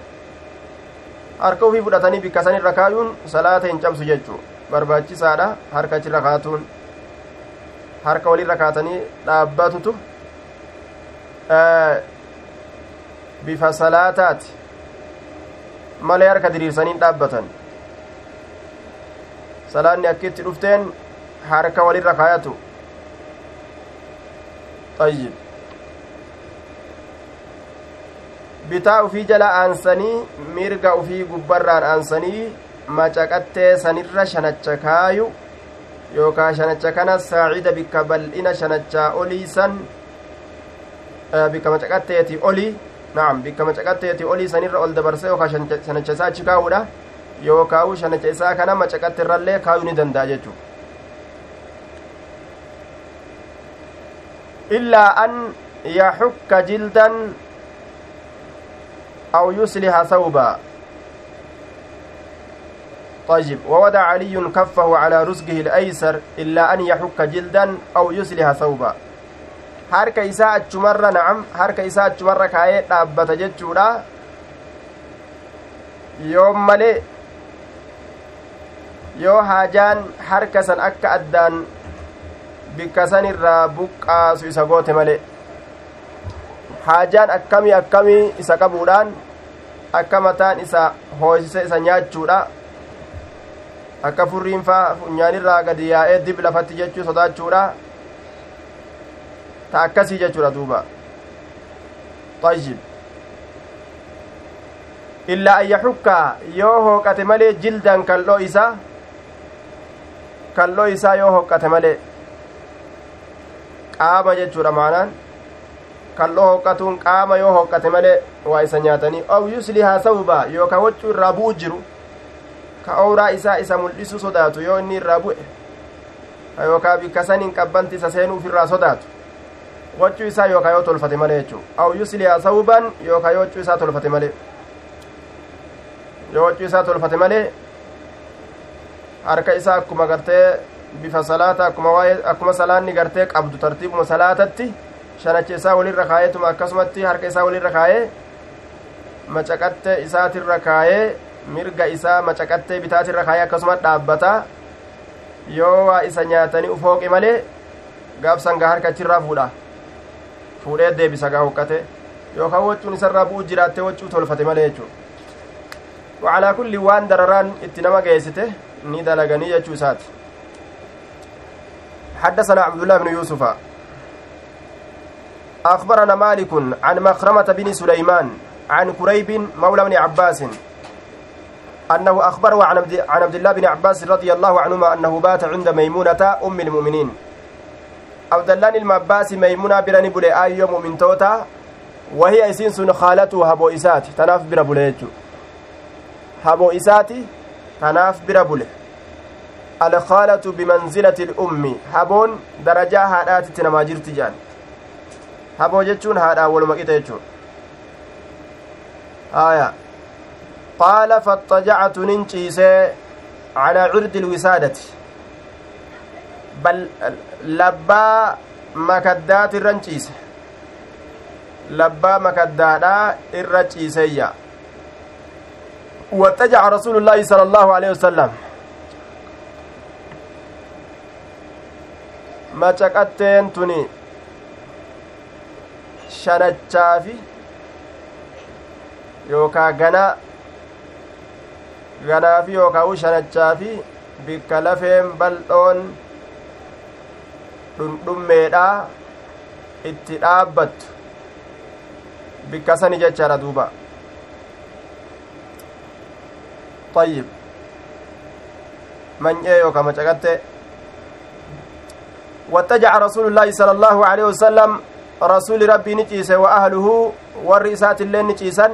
harka ufii fudhatanii bikka sanirra kaayuun salaata hin cabsu jechuu barbaachisaadha harka achirra kaatuun harka walirra kaatanii dhaabbatutu bifa salaataati malee harka diriirsaniin dhaabbatan salaanni akkitti dhufteen harka walirra kaayatu ayyib bitaa ufii jala aansanii mirga ufii gubbarraan aansanii macaqattee sanirra shanacha kaayu yookaa shanacha kana saacida bikka bal'ina shanachaa olii san bikka macaqatteeti olii naam bikka macaqatteeti olii sanirra ol dabarsee yookaa shanacha isaa achi kaa'uudha yookaawu shanacha isaa kana macaqatte irrallee kaayuu ni danda'a jechuu illaa an yaxukka jildan aw yusliha thawba طيب ووضع علي كفه على رزقه الأيسر إلا أن يحك جلدا أو يصلح ثوبا harka isaa achumarra na'am harka isaa achumarra kaayee dhaabbata jechuudha yoo malee yoo haajaan harka san akka addaan bikka san irraa buqqaasu isa goote malee haajaan akkamii akkamii isa qabuudhaan akka mataan isa hooysise isa nyaachuudha akka furriin faa funyaanirraa gadi yaa'ee dib lafatti jechuu sodaachuudha ta akkasii jechuudha duuba طيب illaa an yaxukkaa yoo hooqate malee jildan kalloo isaa kalloo isaa yoo hooqate malee qaama jechuudha maanaan kalloo hooqatuun qaama yoo hooqate malee waa isa nyaatanii aw yuslihaa sawbaa yookaa waccuu irraa bu'u jiru ka owraa isaa isa mul'isu sodaatu yoo inni irraa bu'e yookaa bikka saniin qabbanti isa seenuuf irraa sodaatu waccuu isaa yookaa yoo tolfate malee jechuu aw yuslihaa sawban yookaa yoo waccuu isaa tolfate malee yoo waccuu isaa tolfate malee harka isaa akkuma gartee bifa salaata akkuma salaanni gartee qabdu tartiibuma salaatatti shanacha isaa walirra kaayeetuma akkasumatti harka isaa walirra kaayee macaqatte isaatirra kaayee mirga isaa macaqattee bitaatirra kaayee akkasuma dhaabbata yoo waa isa nyaatanii ufooqe malee gaabsan gaa harka achirraa fuudha fuudhee deebisa gaa huqqate yookaan waccuun isarraa bu'u jiraattee waccuu tolfate malee jechuudha وعلى كل وان درران اتنما جيسته ني دلغني يجو سات حدثنا عبد الله بن يوسف أخبرنا مالك عن مخرمة بن سليمان عن كريب مولى بن عباس أنه أخبره عن عبد الله بن عباس رضي الله عنهما أنه بات عند ميمونة أم المؤمنين. عبد الله المعباس ميمونة برني بولي آي يوم من توتا وهي إسين خالته هبو إسات تناف بربوليجو haboo isaati kanaaf bira bule alkhaalatu bimanzilati ilummi haboon darajaa haadhaatitti namaa jirti jedhan haboo jechuun haadhaan waluma qixa jechuun aya qaala faxajactu nin ciisee calaa cirdi ilwisaadati bal labbaa makaddaat irran ciise labbaa makaddaadhaa irra ciiseyya wattajaca rasuulu llaahi sala allaahu alehi wasalam macaqatteen tuni shanachaafi yookaa ganaa ganaafi yookaa u shanachaafi bikka lafeen bal'oon dhundhummeedhaa itti dhaabbattu bikka sani jechaadha duuba طيب من ايو كما تقت واتجع رسول الله صلى الله عليه وسلم رسول ربي نجيس وأهله والرئيسات اللي نجيسا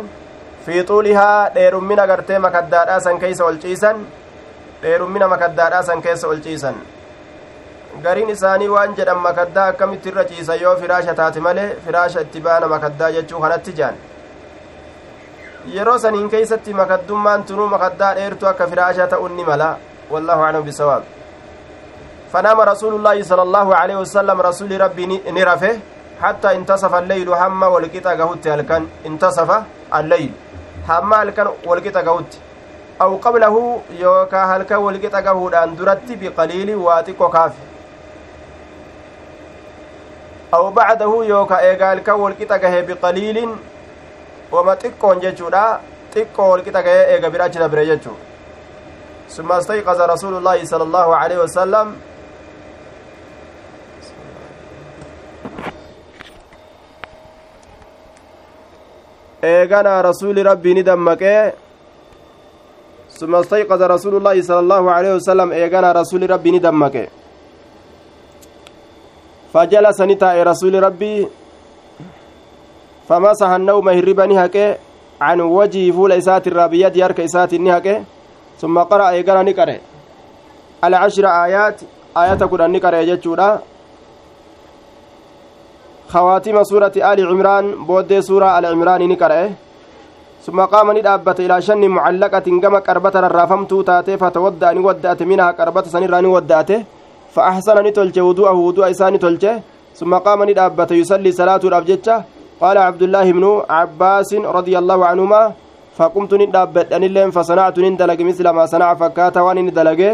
في طولها دير من أغرتي مكدادا سن كيس والجيسا دير من مكدادا سن كيس والجيسا gariin isaanii waan jedhan makaddaa akkamitti irra ciisa yoo firaasha taate malee firaasha itti baana makaddaa jechuu kanatti jaan yeroo saniin keeysatti makaddummaan tunuu makaddaa dheertu akka firaasha ta'un ni mala wallahu aclamu bisawaab فنام رسول الله صلى الله عليه وسلم رسول ربي نرفه حتى انتصف الليل هم والقطع قهوت هلكن انتصف الليل هم هلكن والقطع قهوت أو قبله يوكا هلكا والقطع قهود أن درت بقليل واتق كافي aw bacdahu yooka eegaa halkan walqixa gahe biqaliilin wama xiqqoon jechuudha xiqqoo walqixa gahee eega bira achi dabre jechuu summa astayqaza rasuulu llaahi sala allaahu eeganaa rasuuli rabbii ni dammaqee summa astayqaza rasuulu llaahi sala allaahu aleyhi wasalam eeganaa rasuuli rabbii ni dammaqe فجلس نتاء رسول ربي فمسح النوم هربا نهكه عن وجه فول إسات الرابية يرك إسات نهكه ثم قرأ إيقنا نكره العشر آيات آيات قرآن نكره يجتشورا خواتيم سورة آل عمران بود سورة آل عمران نكره ثم قام ندابت إلى شن معلقة كما كربة الرافمت تاتي فتودأ نودأت منها كربة سنرى نودأته فأحسن نتلج وضوءه وضوء إسان نتلج ثم قام ندابت يصلي صلاة الأبجتة قال عبد الله بن عباس رضي الله عنهما فقمت ندابت أن اللين فصنعت ندلق مثل ما صنع فكات وان ندلقه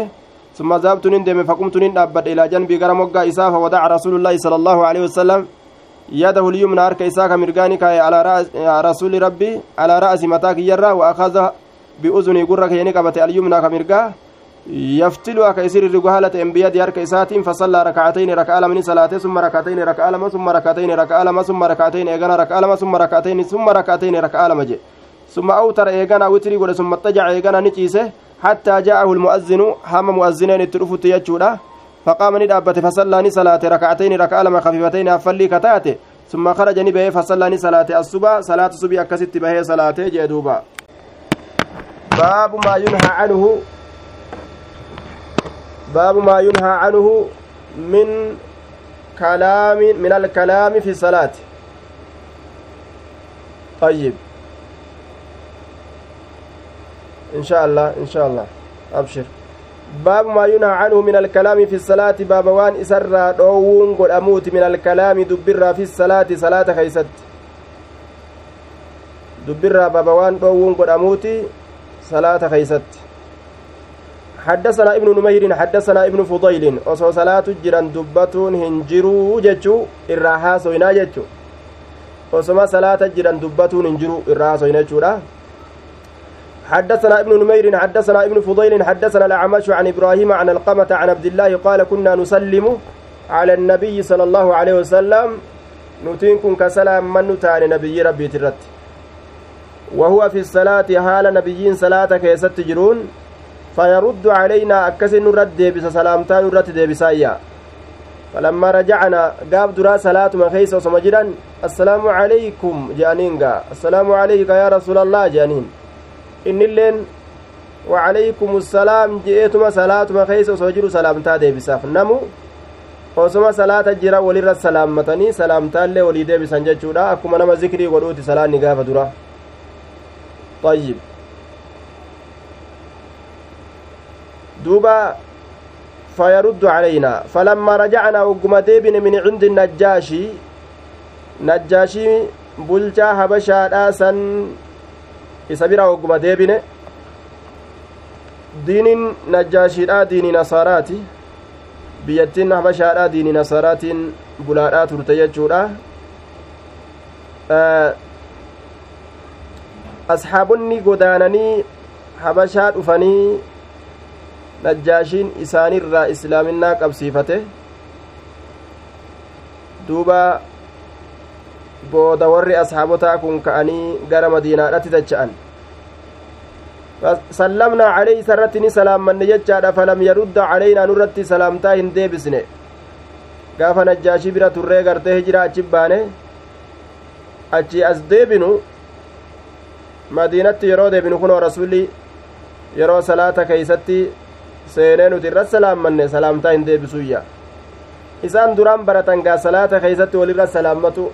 ثم ذهبت ندم فقمت ندابت إلى جنبي قرم وقع إساء فودع رسول الله صلى الله عليه وسلم يده اليمنى أرك إساء مرقانك على رأس رسول ربي على رأس متاك يرى وأخذ بأذني قرك ينقبت اليمنى كمرقاه يفتلو أكا يسير الرجالة أنبياء ديار كيساتين فصلى ركعتين ركعة من صلاته ثم ركعتين ركعة ثم ركعتين ركعة ثم ركعتين إيغانا ركعة ثم ركعتين ثم ركعتين ركعة لما جي. ثم أوتر إيغانا وتري ثم اتجع إيغانا نتيسه حتى جاءه المؤذن هم مؤذنين الترفت يجودا. فقام ندابت فصلى صلاة ركعتين ركعة لما خفيفتين أفلي كتاته. ثم خرج نبيه فصلى صلاة الصبح صلاة الصبح أكست به صلاة جدوبا. باب ما ينهى عنه باب ما ينهى عنه من كلام من الكلام في الصلاة. طيب. إن شاء الله إن شاء الله. أبشر. باب ما ينهى عنه من الكلام في الصلاة باب وان إسر دوون قل أموت من الكلام دبر في الصلاة صلاة خيست. دبر باب وان دوون قل أموت صلاة خيست. حدثنا ابن نمير حدثنا ابن فضيل osoo salaatu jiran dubbatuun hin jiruu jechuu irraa haasoynaa jechu osoma salaata jiran dubbatuun hin jiru irraa haasoyna حدثنا ابن نمير حدثنا ابن فضيل حدثنا الأعمش عن إبراهيم عن القمة عن عبد الله قال كنا نسلم على النبي صلى الله عليه وسلم نتينكم كسلام من نتان نبي ربي ترت. وهو في الصلاة حال نبيين صلاة كيست جرون فيرد علينا أكسن نرد ديبس سلامتان نرد ديبسايا فلما رجعنا قاب درا صلاة ما خيس وسمجدا السلام عليكم جانينغا السلام عليك يا رسول الله جانين. اللين وعليكم السلام جئتما صلاة ما خيس وسمجد سلامتا ديبساف نمو osoma salaata jira walirra salaammatanii salaamtaallee walii deebisan jechuudha akkuma nama zikrii godhuuti salaanni gaafa dura ayyib duuba فيرد علينا فلما رجعنا وقم ديبن من عند النجاشي نجاشي بلجا هبشا آسا إسابيرا وقم ديبن diiniin najjaashiidha diinii nasaaraati biyyattiin habashaadha diinii nasaaraatiin bulaadhaa turte jechuudha asxaabonni godaananii habashaa dhufanii najjaashiin isaanirraa islaaminaa qabsiifate duuba booda warri asxaabotaa kun ka'anii gara madiinaadhatti dacha'an sallamnaa calayhi isarratti ni salaammanne jechaadha falam yarudda calaynaa nurratti salaamtaa hin deebisne gaafa najjaashii bira turree gartee hijiraa achi baane achi as deebinu madiinatti yeroo deebinu kunoo rasulli yeroo salaata keeysatti seenee nuti irra salaammanne salaamtaa hin deebisuyya isaan duraan baratan gaa salaata keeysatti walirra salaammatu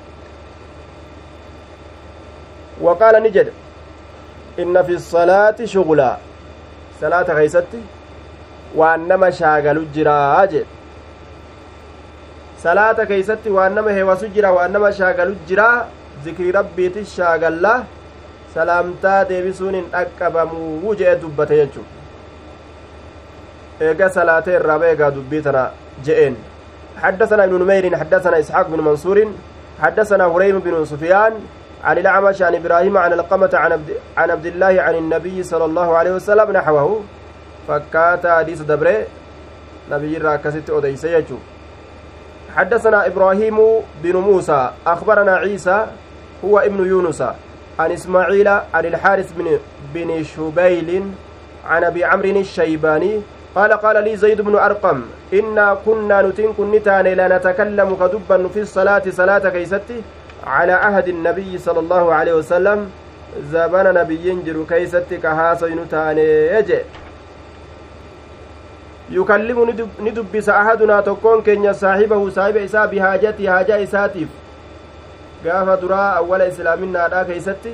shugulaa salaata keeysatti waan nama shaagalu jiraa jedhe salaata keeysatti waan nama heewasu jira waan nama shaagalu jiraa zikrii rabbiiti shaagallaa salaamtaa deebisuun hin dhaqqabamuu je'e dubbate jechuu eega salaatee irraa beegaa dubbii tana je'een حدثنا ابن نمير حدثنا إسحاق بن منصور حدثنا هريم بن سفيان عن الأعمش عن إبراهيم عن القمة عن عبد, عن عبد الله عن النبي صلى الله عليه وسلم نحوه. فكات حديث دبره. نبي راكست أديس حدثنا إبراهيم بن موسى. أخبرنا عيسى. هو ابن يونس. عن إسماعيل عن الحارث بن بن شبيل عن أبي عمرو الشيباني. قال قال لي زيد بن أرقم. إنا كنا نتن كنتان لا نتكلم كدبا في الصلاة صلاة كيستي. على عهد النبي صلى الله عليه وسلم زبان نبي جرو كيستي كهاسا نتان يجي يكلم ندبس أحدنا تكون كن صاحبه صاحب إسا بحاجته حاجة إساتيف duraa awwala islaaminaadhaa keeysatti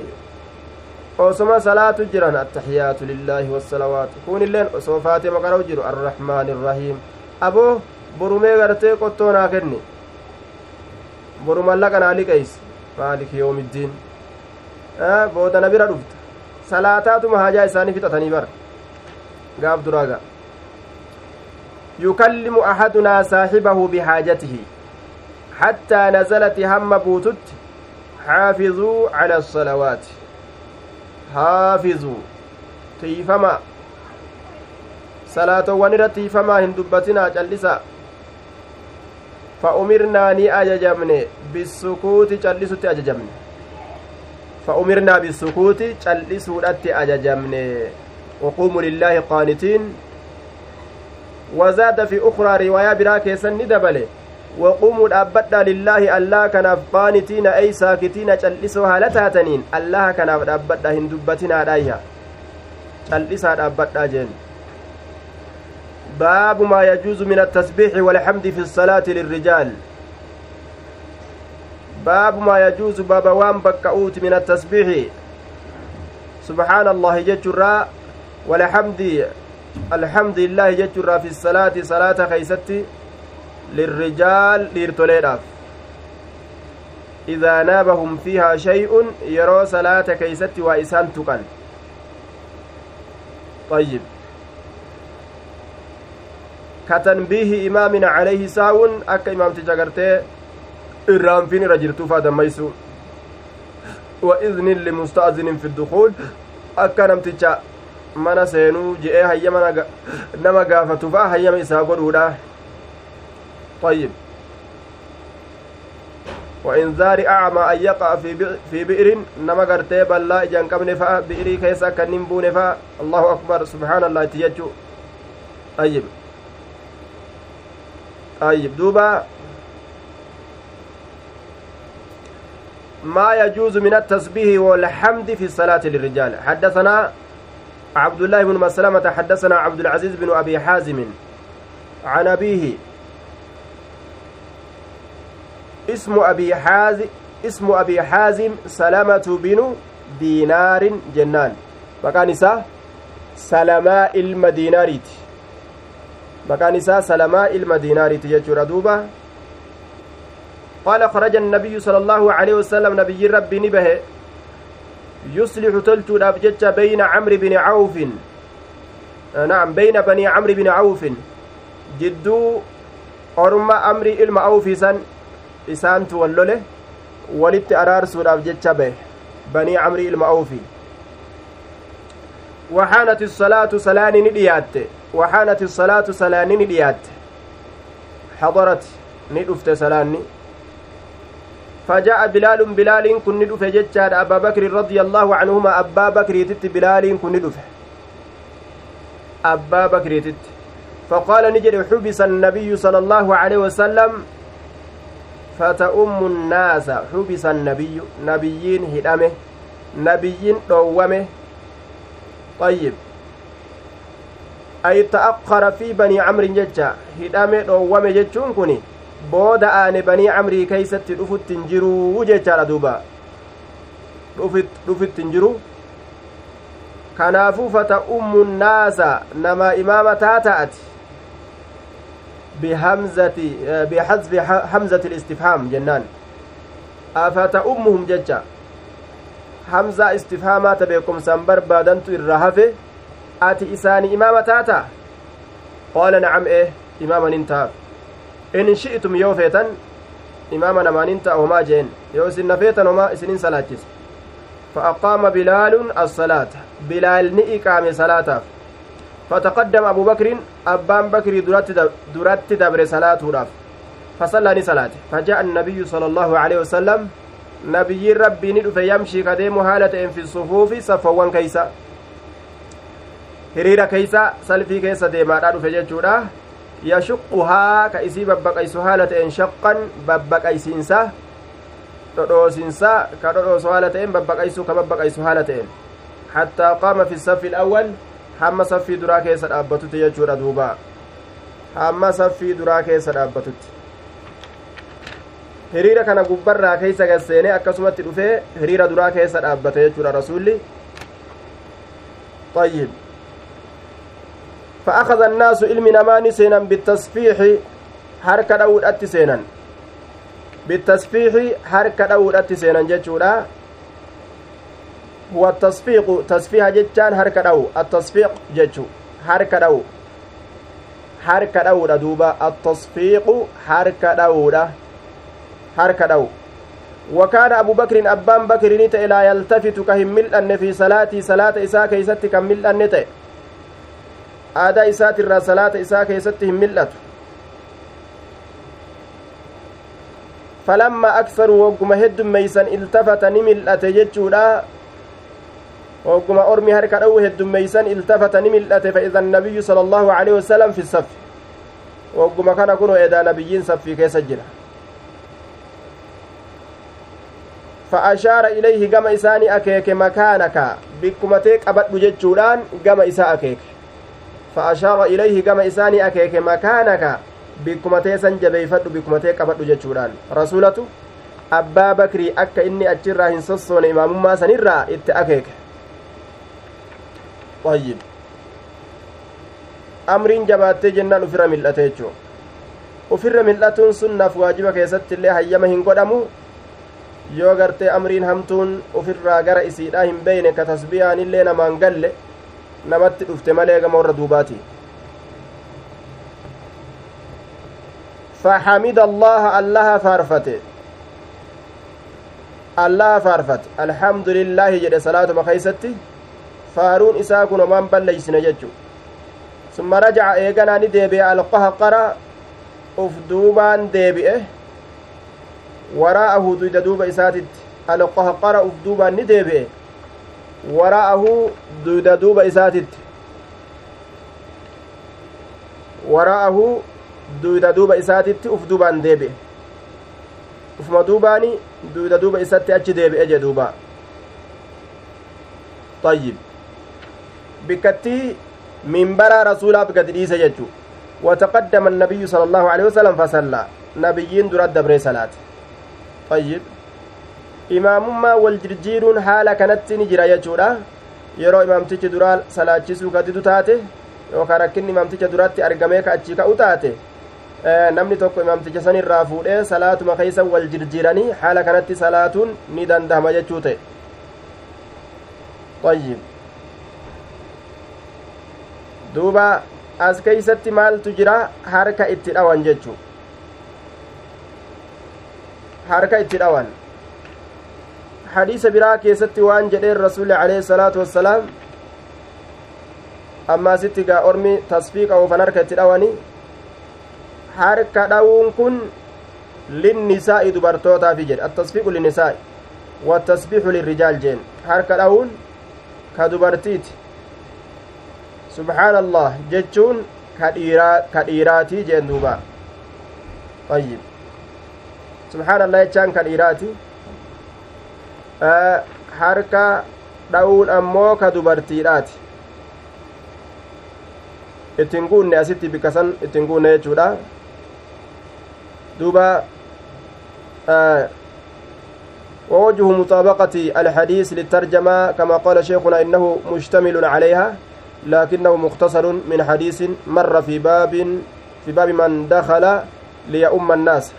osoma salaatu jiran attaxiyaatu lillaahi wassalawaatu kun illeen osoo faatima qara'u jiru arrahmaani irrahiim aboo borumee gartee qottoo naa kenni boru mallaqa naa liqeeysi maaliki yoomiddiin boodana bira dhufta salaataatuma haajaa isaanii fixatanii bara gaaf duraaga yukallimu ahadunaa saaxibahu bihaajatihi حتى نزلت هم بوتت حافظوا على الصلوات حافظوا تيفما صلاة ونرى تيفما هندبتنا جلسا فأمرنا ني أججمن بالسكوت جلسوا أججمن فأمرنا بالسكوت جلسوا أججمن وقوموا لله قانتين وزاد في أخرى رواية براكي سن دبله وقوموا dhaabbadhaa lillaahi allaha kanaaf qaanitiina ay saakitiina cal'isoo haala taataniin allaha kanaaf dhaabbadhaa hin dubbatinaadhaayya cal'isaa dhaabbadhaa jeen baabu maa yajuuzu min attasbiixi walxamdi fi salaati lirrijaal baabu maa yajuuzu baaba waan bakka'uuti min attasbiixi subxaana allahi jechurraa walxamdi alxamdi lillaahi jechurraa fi salaati salaata keeysatti lirrijaal dhiirtoleedhaaf idaa naabahum fiihaa shay'un yeroo salaata keeysatti waa isaan tuqan كتنبيه إمامنا عليه ساون أكا إمام تجاكرتي إرام فين رجرتو فادميسو وإذن لمستأذن في الدخول أكا نمتجا mana seenuu je'ee hayyama nama gaafatu fa'a hayyama isaa godhuudha. طيب وإنذار أعمى أن يقع في بئر نما غرتي بلا إجان قبل فا بئري كيسا كنين بون فا الله أكبر سبحان الله تيجو طيب طيب دوبا. ما يجوز من التسبيح والحمد في الصلاة للرجال. حدثنا عبد الله بن مسلمة حدثنا عبد العزيز بن أبي حازم عن أبيه. اسم أبي حازم اسم أبي حازم سلامة بن دينار جنان. مكان سلماء المديناريت. Isaa salamaa ilma diinaariiti jechuudha duuba. قال خرج النبي صلى الله عليه وسلم نبي ربي نبه يصلح تلتو الأبجج بين عمرو بن عوف نعم بين بني عمرو بن عوف جدو أرمى أمري إلما عوف سن إسان تولله ولت أرارسو الأبجج به بني عمرو إلما عوف وحانت الصلاة سلاني نديات وحانت الصلاة سلاني نديات حضرت ندفت سلاني. فجاء بلال بلال كن ندفه جتشاد أبا بكر رضي الله عنهما أبا بكر تت بلال كن ندفه أبا بكر تت فقال نجد حبس النبي صلى الله عليه وسلم فتأم الناس. حبس النبي نبيين هدمه نبيين دومه طيب. أي تأخر في بني عمرو جتشا هدمه دومه جتشون كني booda aane banii camrii keeysatti dhufutti hin jiruu jechaadha duuba dhufitti hin jiru kanaafuu fata'ummu naasa namaa imaamataa ta'ati bihamzati bixasbi hamzati listifhaam jennaan afata'ummuhum jecha hamzaa istifhaamaa ta beekumsaan barbaadantu irra hafe ati isaani imaama taata qaala nacam eh imaaman taaf in shi'tum yoo feetan imaama namaanin ta'a homaa jeen yoo isin na feetan homaa isinin salaachise فأقام بلال الصلاة. بلال نئقام صلاة. فتقدم أبو بكر أبان بكر درت دبر صلاة راف فصلى صلاة فجاء النبي صلى الله عليه وسلم. نبي ربي ندف يمشي كديم هالة في الصفوف صفوان كيسا. Hiriira keeysa salfii keessa deemaadha dhufe jechuudha yashuquhaa ka isii babbaqaysu haala ta'een shaqqan babbaqaysiinsa dhodhoosinsa ka dhodhoosu haala ta'een babbaqaysu ka babbaqaysu haala ta'een hattaa qaama fi saffi ilawwal hamma saffii duraa keessa dhaabbatutti jechuudha duuba hamma saffii duraa keessa dhaabbatutti hiriira kana gubbarraa keeysa gasseene akkasumatti dhufee hiriira duraa keessa dhaabbate jechuudha rasuulli طيب فأخذ الناس علم نمان سينا بالتصفيح حركة أول أتي سينا بالتصفيح حركة أول أتي سينا جتشولا هو التصفيق تصفيح جتشان حركة أو التصفيق جتشو حركة أو حركة أو دوبا التصفيق حركة أو حركة أو وكان أبو بكر أبان بكر نت لا يلتفت كهم أن في صلاتي صلاة إساء كيست كمل أن aadaa isaatirraa salaata isaa keessatti hin mil'atu falamma aksaru wogguma heddummeeysan iltafata ni mil'ate jechuudha wogguma ormi harka dha'u heddummeeysan iltafata ni mil'ate faida annabiyyu sala allahu aleyhi wasalam fi saffi wogguma kana kuno edaa nabiyyiin saffii keessa jira فأشار إليه كما إساني أكيك مكانك بكمتي قبض جتشودان كما إسا أكيك فأشار إليه كما إساني أكيك مكانك بكمتي سنجبيفت بكمتي قبض جتشودان رسولته bakrii akka inni achirraa hin sossoone imaamummaa sanirraa itti akeeke ayyib amriin jabaattee jennaan ufirra mil'ate jechuu ufirra mil'atuun sunnaaf waajiba keessatti illee hayyama hin godhamu yoo gartee amriin hamtuun ufirraa gara isiidhaa hin beeyne ka tasbiyaan illee namaan galle namatti dhufte malee gama warra duubaati. فحمد الله الله فارفته الله فارفت الحمد لله جد صلاة مخيستي فارون إساء كن من بليسن ججو ثم رجع إيقنا نديبئ القهقرة أفدوبان ديبئه duuba isaatitti. Alqahqara uf duubaan ni deebi'e. Waraa'ahu duyda duuba isaatitti waraa'ahu duyda duuba isaatitti uf duubaan deebi'e ufuma duubaani duyda duuba isatti achi deebi'e jee duuba طيب بكتي منبر رسولا بقد ديسه جچو وتقدم النبي صلى الله عليه وسلم فصلى نبيين درد دبر صلاه طيب imaamummaa wal jirjiiruun haala kanatti ni jira jechuudha yeroo imaamtichi duraa salaachisuu gadidu taate yookaan rakkinni imaamticha duratti argamee ka achi ka'u taate namni tokko imaamticha san irraa fuudhee salaatuma keeysa wal jirjiranii haala kanatti salaatuun ni dandahama jechuu ta'e طيب duuba as keeysatti maaltu jira harka itti dhawan jechuu harka itti dhawan hadiisa biraa keessatti waan jedheen rasuli alayhi salaatu wassalaam ammaasitti gaa ormi tasfiiqa oofan harka itti dhawani harka dhawuun kun linnisaa'i dubartootaafi jedhe attasfiiqu linnisaa'i wattasbiixu lirrijaal jeen harka dhawuun ka dubartiiti subxaana jechuun ka dhiiraatii jeen duuba ayyib subxaana allah jechaan ka dhiiraati harka dha'uun ammoo ka dubartiidhaati. Ittiin guunne asitti bikkasan ittiin guunne jechuudha. Duuba ووجه مطابقة الحديث للترجمة كما قال شيخنا إنه مشتمل عليها لكنه مختصر من حديث مر في باب في باب من دخل ليؤم الناس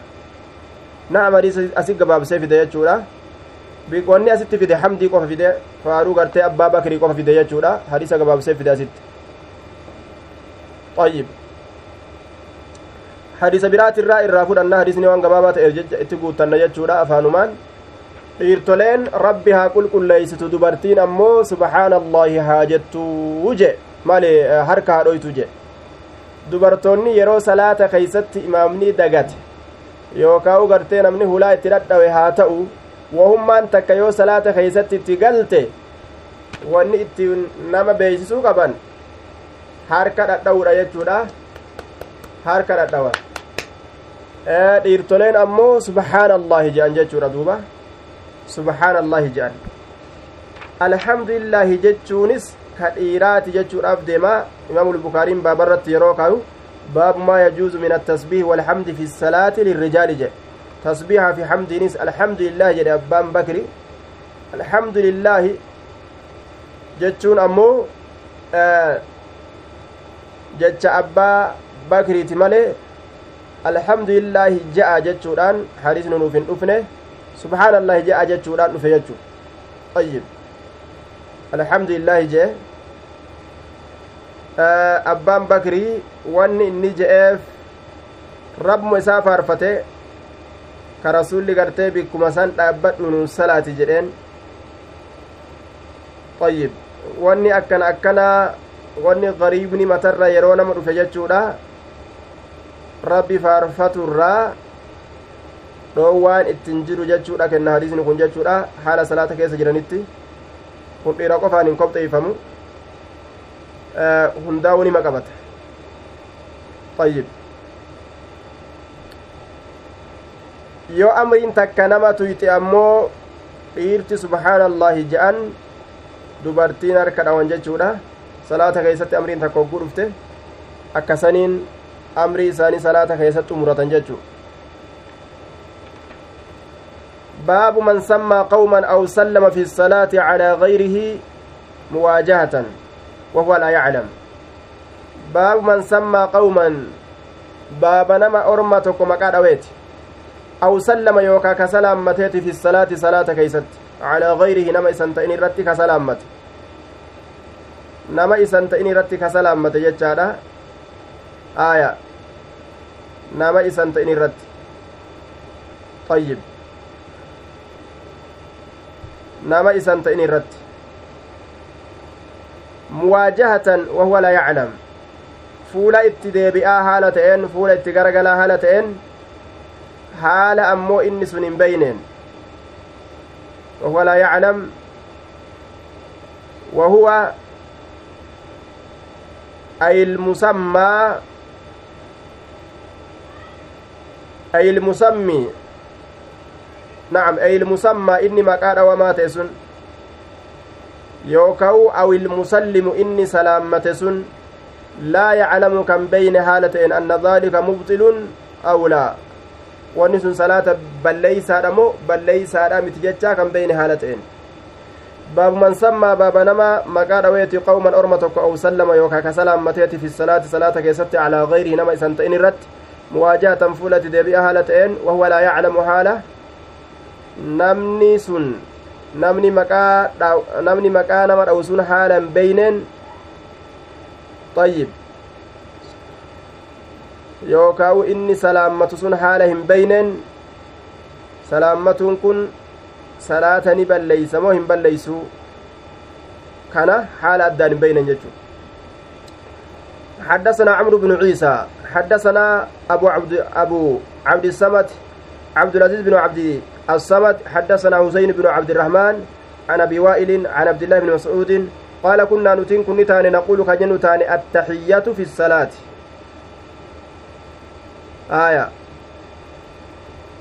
نعم حديث أسيق باب سيف ديتشورا wanni asitti fide hamdii qofa fide faaruu gartee abbaa bakrii qofa fide jechuudha hadiisa gabaabsee fide asitti ayyib hadiisa biraatirraa irraa fudhanna hadiisni waan gabaabaa ta'eef jecha itti guuttanna jechuudha afaanumaan dhiirtoleen rabbi haa qulqulleeysitu dubartiin ammoo subhaana allaahi haa jettuu je male harka haa dhoytu je dubartoonni yeroo salaata keeysatti imaamni dagate yookaa u gartee namni hulaa itti dhadhawe haa ta'u wahummaan takka yoo salaata keeysatti itti galte wanni itti nama beeysisuu qaban harka dhadha'uudha jechuudha harka dhadhawan dhiirtoleen ammoo subhaana allaahi je'an jechuudha duuba subhaana allaahi je'an alhamdulillaahi jechuunis ka dhiiraati jechuudhaaf deema imaamu lbukaariin baabarratti yeroo kaayu baabu maa yajuuzu min attasbiih walhamdi fi salaati lirrijaali jedhe tasbiihaa fi hamdiinis alhamdulillaahi jedhe abbaan bakri alhamdulillaahi jechuun ammoo jecha abbaa bakriiti malee alhamdulillaahi ja'a jechuudhaan hadiisni nuuf hin dhufne subhaanallaahi ja'a jechuudhaan dhufe jechuu ayyib alhamdulillaahi jee abbaan bakrii wanni inni je'eef rabmu isaa faarfate ka rasulli gartee bikkuma san dhaabbadhu nuun salaati jedheen ayyib wanni akkana akkanaa wanni gariibni matarra yeroo nama dhufe jechuudha rabbi faarfaturraa dhoowwaan ittin jiru jechuudha kenna hadiisni kun jechuudha haala salaata keessa jiranitti kun dhiira qofaan hin kopxeeyfamu hundaa'uu nima qabata ayyib yoo amriin takka nama tuyxe ammoo dhiirti subhaana allaahi je'an dubartiin harka dhawan jechuudha salaata keessatti amriin takka hogguu dhufte akkasaniin amrii isaanii salaata keessatti umuratan jechuu باب من سمى قوما أو سلم في الصلاة على غيره مواجهة وهو لا يعلم باب من سمى قوما باب نما أرمتكم قد أويت أو سلم يوكا كسلام متيت في الصلاة صلاة كيست. على غيره نما إسنتين رتي كسلام مت. نما إسنتين رتي كسلام مت جتشادا آية. نما إسنتين رتي طيب. nama isan ta'in irratti muwaajahatan wahuwa la yaclam fuula itti deebi'aa haala ta'een fuula itti garagalaa sun hin beyneen wahuwa la yaclam wahuwa ay ilmusammaa ay ilmusammii nacam ay ilmusammaa inni maqaa dhawamaa ta'e sun yookaa'u aw ilmusallimu inni salaammate sun laa yaclamu kan beyne haala ta'en anna daalika mubxilun aw laa wanni sun salaata balleeysaadha moo balleeysaadha miti jechaa kan beyne haala ta'en baabu man sammaa baaba nama maqaa dhaweeti qawman orma tokko aw sallama yookaa ka salaammateeti fi salaati salaata keessatti calaa gayrihi nama isan ta'in irratti muwaajahatan fuulati deebi'a haala ta'een wahuwa laa yaclamu haala namni sun namni maqaa namni maqaa nama dha'u sun haala hin beeyneen ayyib yookaawu inni salaammatu sun haala hin beeyneen salaammatuun kun salaata ni balleeysa moo hin balleeysu? Kana haala addaan hin beeynen jechuudha. حدثنا عمرو بن عيسى حدثنا أبو عبد أبو عبد الصمد عبد العزيز بن عبد الصمد حدثنا حسين بن عبد الرحمن عن أبي وائل عن عبد الله بن مسعود قال كنا نتين كن نقول كجن تاني التحيات في الصلاة آية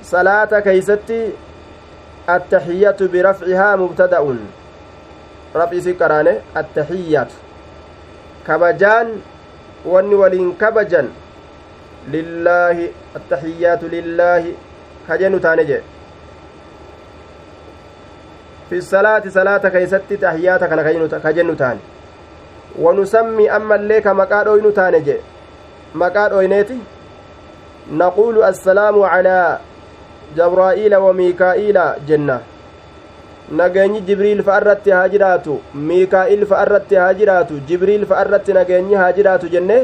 صلاة كيستي التحية برفعها مبتدأ رفع سكرانه التحيات كبجان wanni waliin kabajan lillaahi attaxiyyaatu lillaahi ka jennu taane jedhe fi salaati salaata keeysatti taxiyyaata kana ka jennu taane wanusammi ammallee ka maqaa dhoynu taane jedhe maqaa dhoyneeti fa'a irratti haa jiraatu miikaa'il fa'a irratti haa jiraatu jibriil fa'a irratti nageenyi haa jiraatu jenne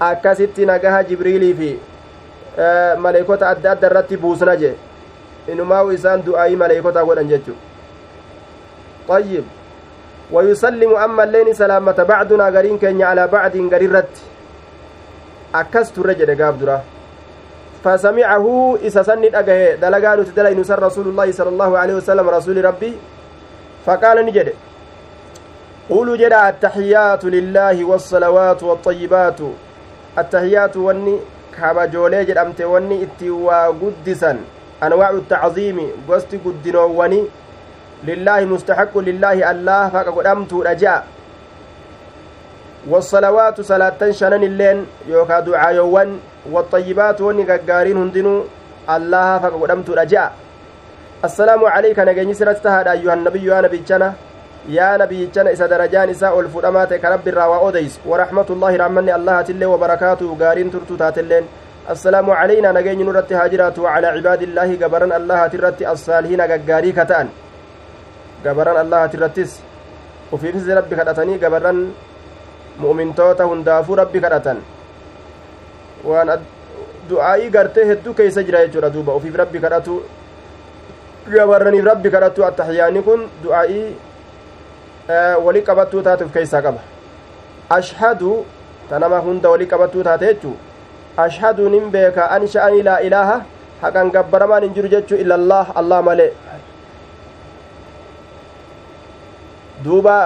akkasitti nagaha jibriilii fi maleekota adda adda irratti buusna je inumaawu isaan du'aayii maleekotaa godhan jechu طيب ويسلم أما اللين سلامة بعدنا غرين كينيا على بعد غريرت أكست الرجل قاب درا فسمعه إسا سنت أجه دلقان تدلين سر رسول الله صلى الله عليه وسلم رسول ربي فقال نجد. قولوا جدا التحيات لله والصلوات والطيبات. التحيات وني كابجولي جدامت وني اتوا قدسا أنواع التعظيم قست قدنو وني. لله مستحق لله الله فقدمت رجاء. والصلوات صلاة شنن اللين يوكا دعايوان والطيبات وني غغارين هندنو الله فقدمت رجاء السلام عليك نجني سرتها أيها النبي يا نبي جنا. يا نبي جنا إذا درجان إساء الفرامات كرب الروا أوديس ورحمة الله رحمني الله تلي وبركاته غارين ترتو تاتلين. السلام علينا نجني نرت هاجرات وعلى عباد الله جبران الله ترت الصالحين غغاري كتان. جبران الله ترتس وفي فز ربي كدتني جبران mu'mintoota hundaafuu rabbi kadhatan waan du'aa'ii gartee hedduu keeysa jira jechuudha duuba ufiif rabbi kadhatu gabarraniif rabbi kadhatu attaxiyaani kun du'aa'ii wali qabattuu taateuf keeysaa qaba ashhadu ta nama hunda wali qabattuu taate jechuu ashhadu nin beeka an sha'anii laa ilaaha haqan gabbaramaan hin jiru jechuu illallah allah malee duuba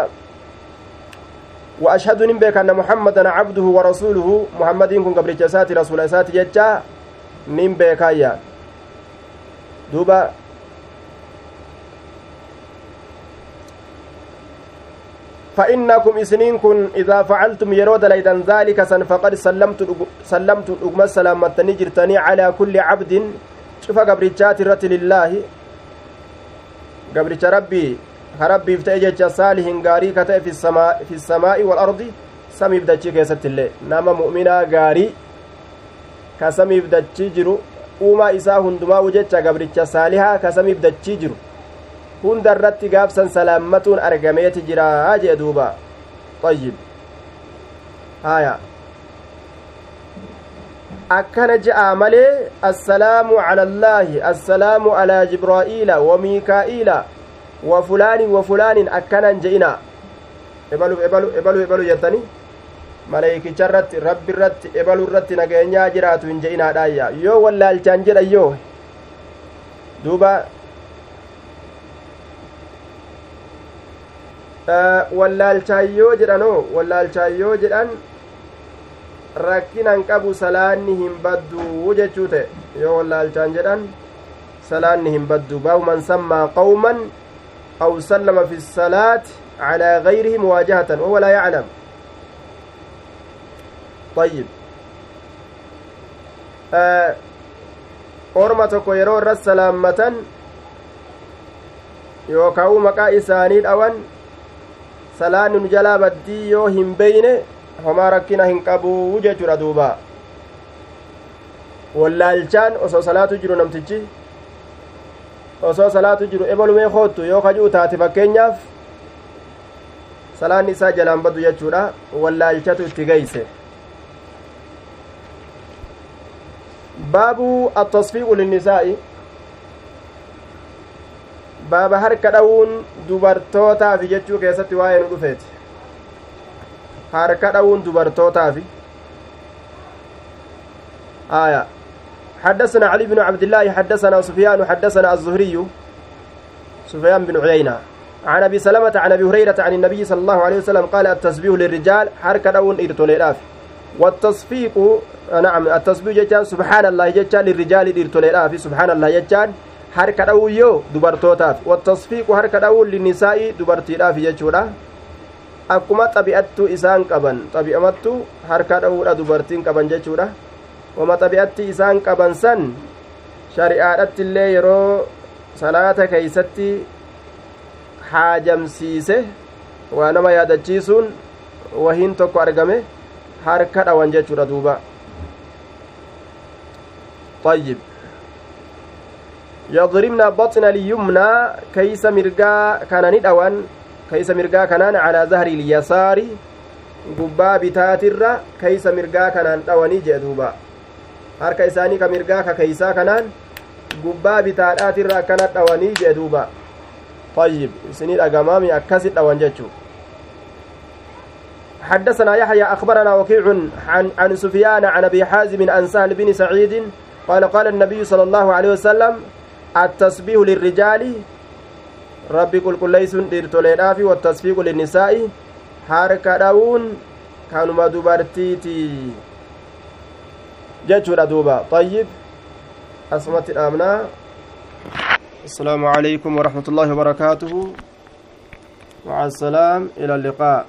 وأشهد نبيك أن محمدا عبده ورسوله. محمد كن قبل جساتي رسول ساتي ججا. نبيك يا. دوبا. فإنكم إسنين كن إذا فعلتم يرود ليدا ذلك سن فقد سلمت سلمت أقم السلامة نجرتني على كل عبد. شوف قبل رت لله قبل ربي karabbiif ta'e jecha saalihin gaarii ka ta'e fi samaa'i walardi samiif dachii keessatti illee nama mu'minaa gaarii ka samiif dachii jiru uumaa isaa hundumaa'u jecha gabricha saalihaa ka samiif dachii jiru hunda irratti gaafsan salaammatuun argameeti jiraa jee duuba ayyib haya akkana je'aa malee assalaamu cala allaahi assalaamu alaa jibraa'iila wa miikaa'iila wa fulaanin wa fulaanin akkanan je'ina ebaluuf ebalu ebalu ebalu jettanii maleeykicha irratti rabbi irratti ebalu irratti nageenyaa jiraatu hin je'inaadhaayya yoo wallaalchaan jedhan yoo duuba wallaalchaan yoo jedhanoo wallaalchaan yoo jedhan rakkinan qabu salaanni hin badduu jechuu ta'e yoo wallaalchaan jedhan salaanni hin baddu baabu man sammaa qawman أو سلم في الصلاة على غيره مواجهة وهو لا يعلم طيب yeroo irra salaammatan yookaan maqaa isaanii dhawan salaanni nu jalaa baddii yoo hin beyne homaa rakkina hin qabuu jechuudha duuba wallaalchaan osoo salaatu jiru namtichi osoo salaatu jiru ebalumee koottu yoo kajuu taate fakkeenyaaf salaanni isaa jalaan baddu jechuudha wallaalchatu itti geeyse baabu attasfiiqu linnisaa'i baaba harka dhawuun dubartootaafi jechuu keessatti waa'ee nu dhufeeti harka dhawuun dubartootaafi آية حدثنا علي بن عبد الله حدثنا سفيان حدثنا الزهري سفيان بن عيينة. عن أبي سلمة عن أبي هريرة عن النبي صلى الله عليه وسلم قال التسبيح للرجال حركة دون إرتوليراف والتصفيق نعم التسبيح جتان سبحان الله جتان للرجال إرتوليراف سبحان الله جتان harka dha'uu yoo dubartootaaf wattasfiiqu harka dha'uun linnisaa'ii dubartiidhaaf jechuudha akkuma xabi'attu isaan qaban xabi'amattu harka dha'uudha dubartiin qaban jechuudha wama xabi'atti isaan qaban san shari'aadhatti illee yeroo salaata keeysatti haajamsiise waa nama yaadachiisuun wahiin tokko argame harka dhawan jechuudha duuba طيب يضربنا بطن اليمنى كيس مرقا كان ندوان كيس مرقا كانان على ظهر اليسار bitaatirra keeysa mirgaa kanaan dhawanii jee duuba harka isaanii ka mirgaa ka keeysaa kanaan gubbaa bitaadhaatirra akkana dhawanii jee duuba. طيب سنين أقمامي أكاسد أو أنجتشو حدثنا يحيى أخبرنا وكيع عن, عن سفيان عن أبي حازم عن سهل بن سعيد قال قال النبي صلى الله عليه وسلم التسبيح للرجال ربي قل كل ليس ديرتولينا في والتصفيق للنساء حركة داون كانوا ما دوبارتيتي. جتشو دوبا طيب أسمت الآمنة السلام عليكم ورحمة الله وبركاته مع السلام إلى اللقاء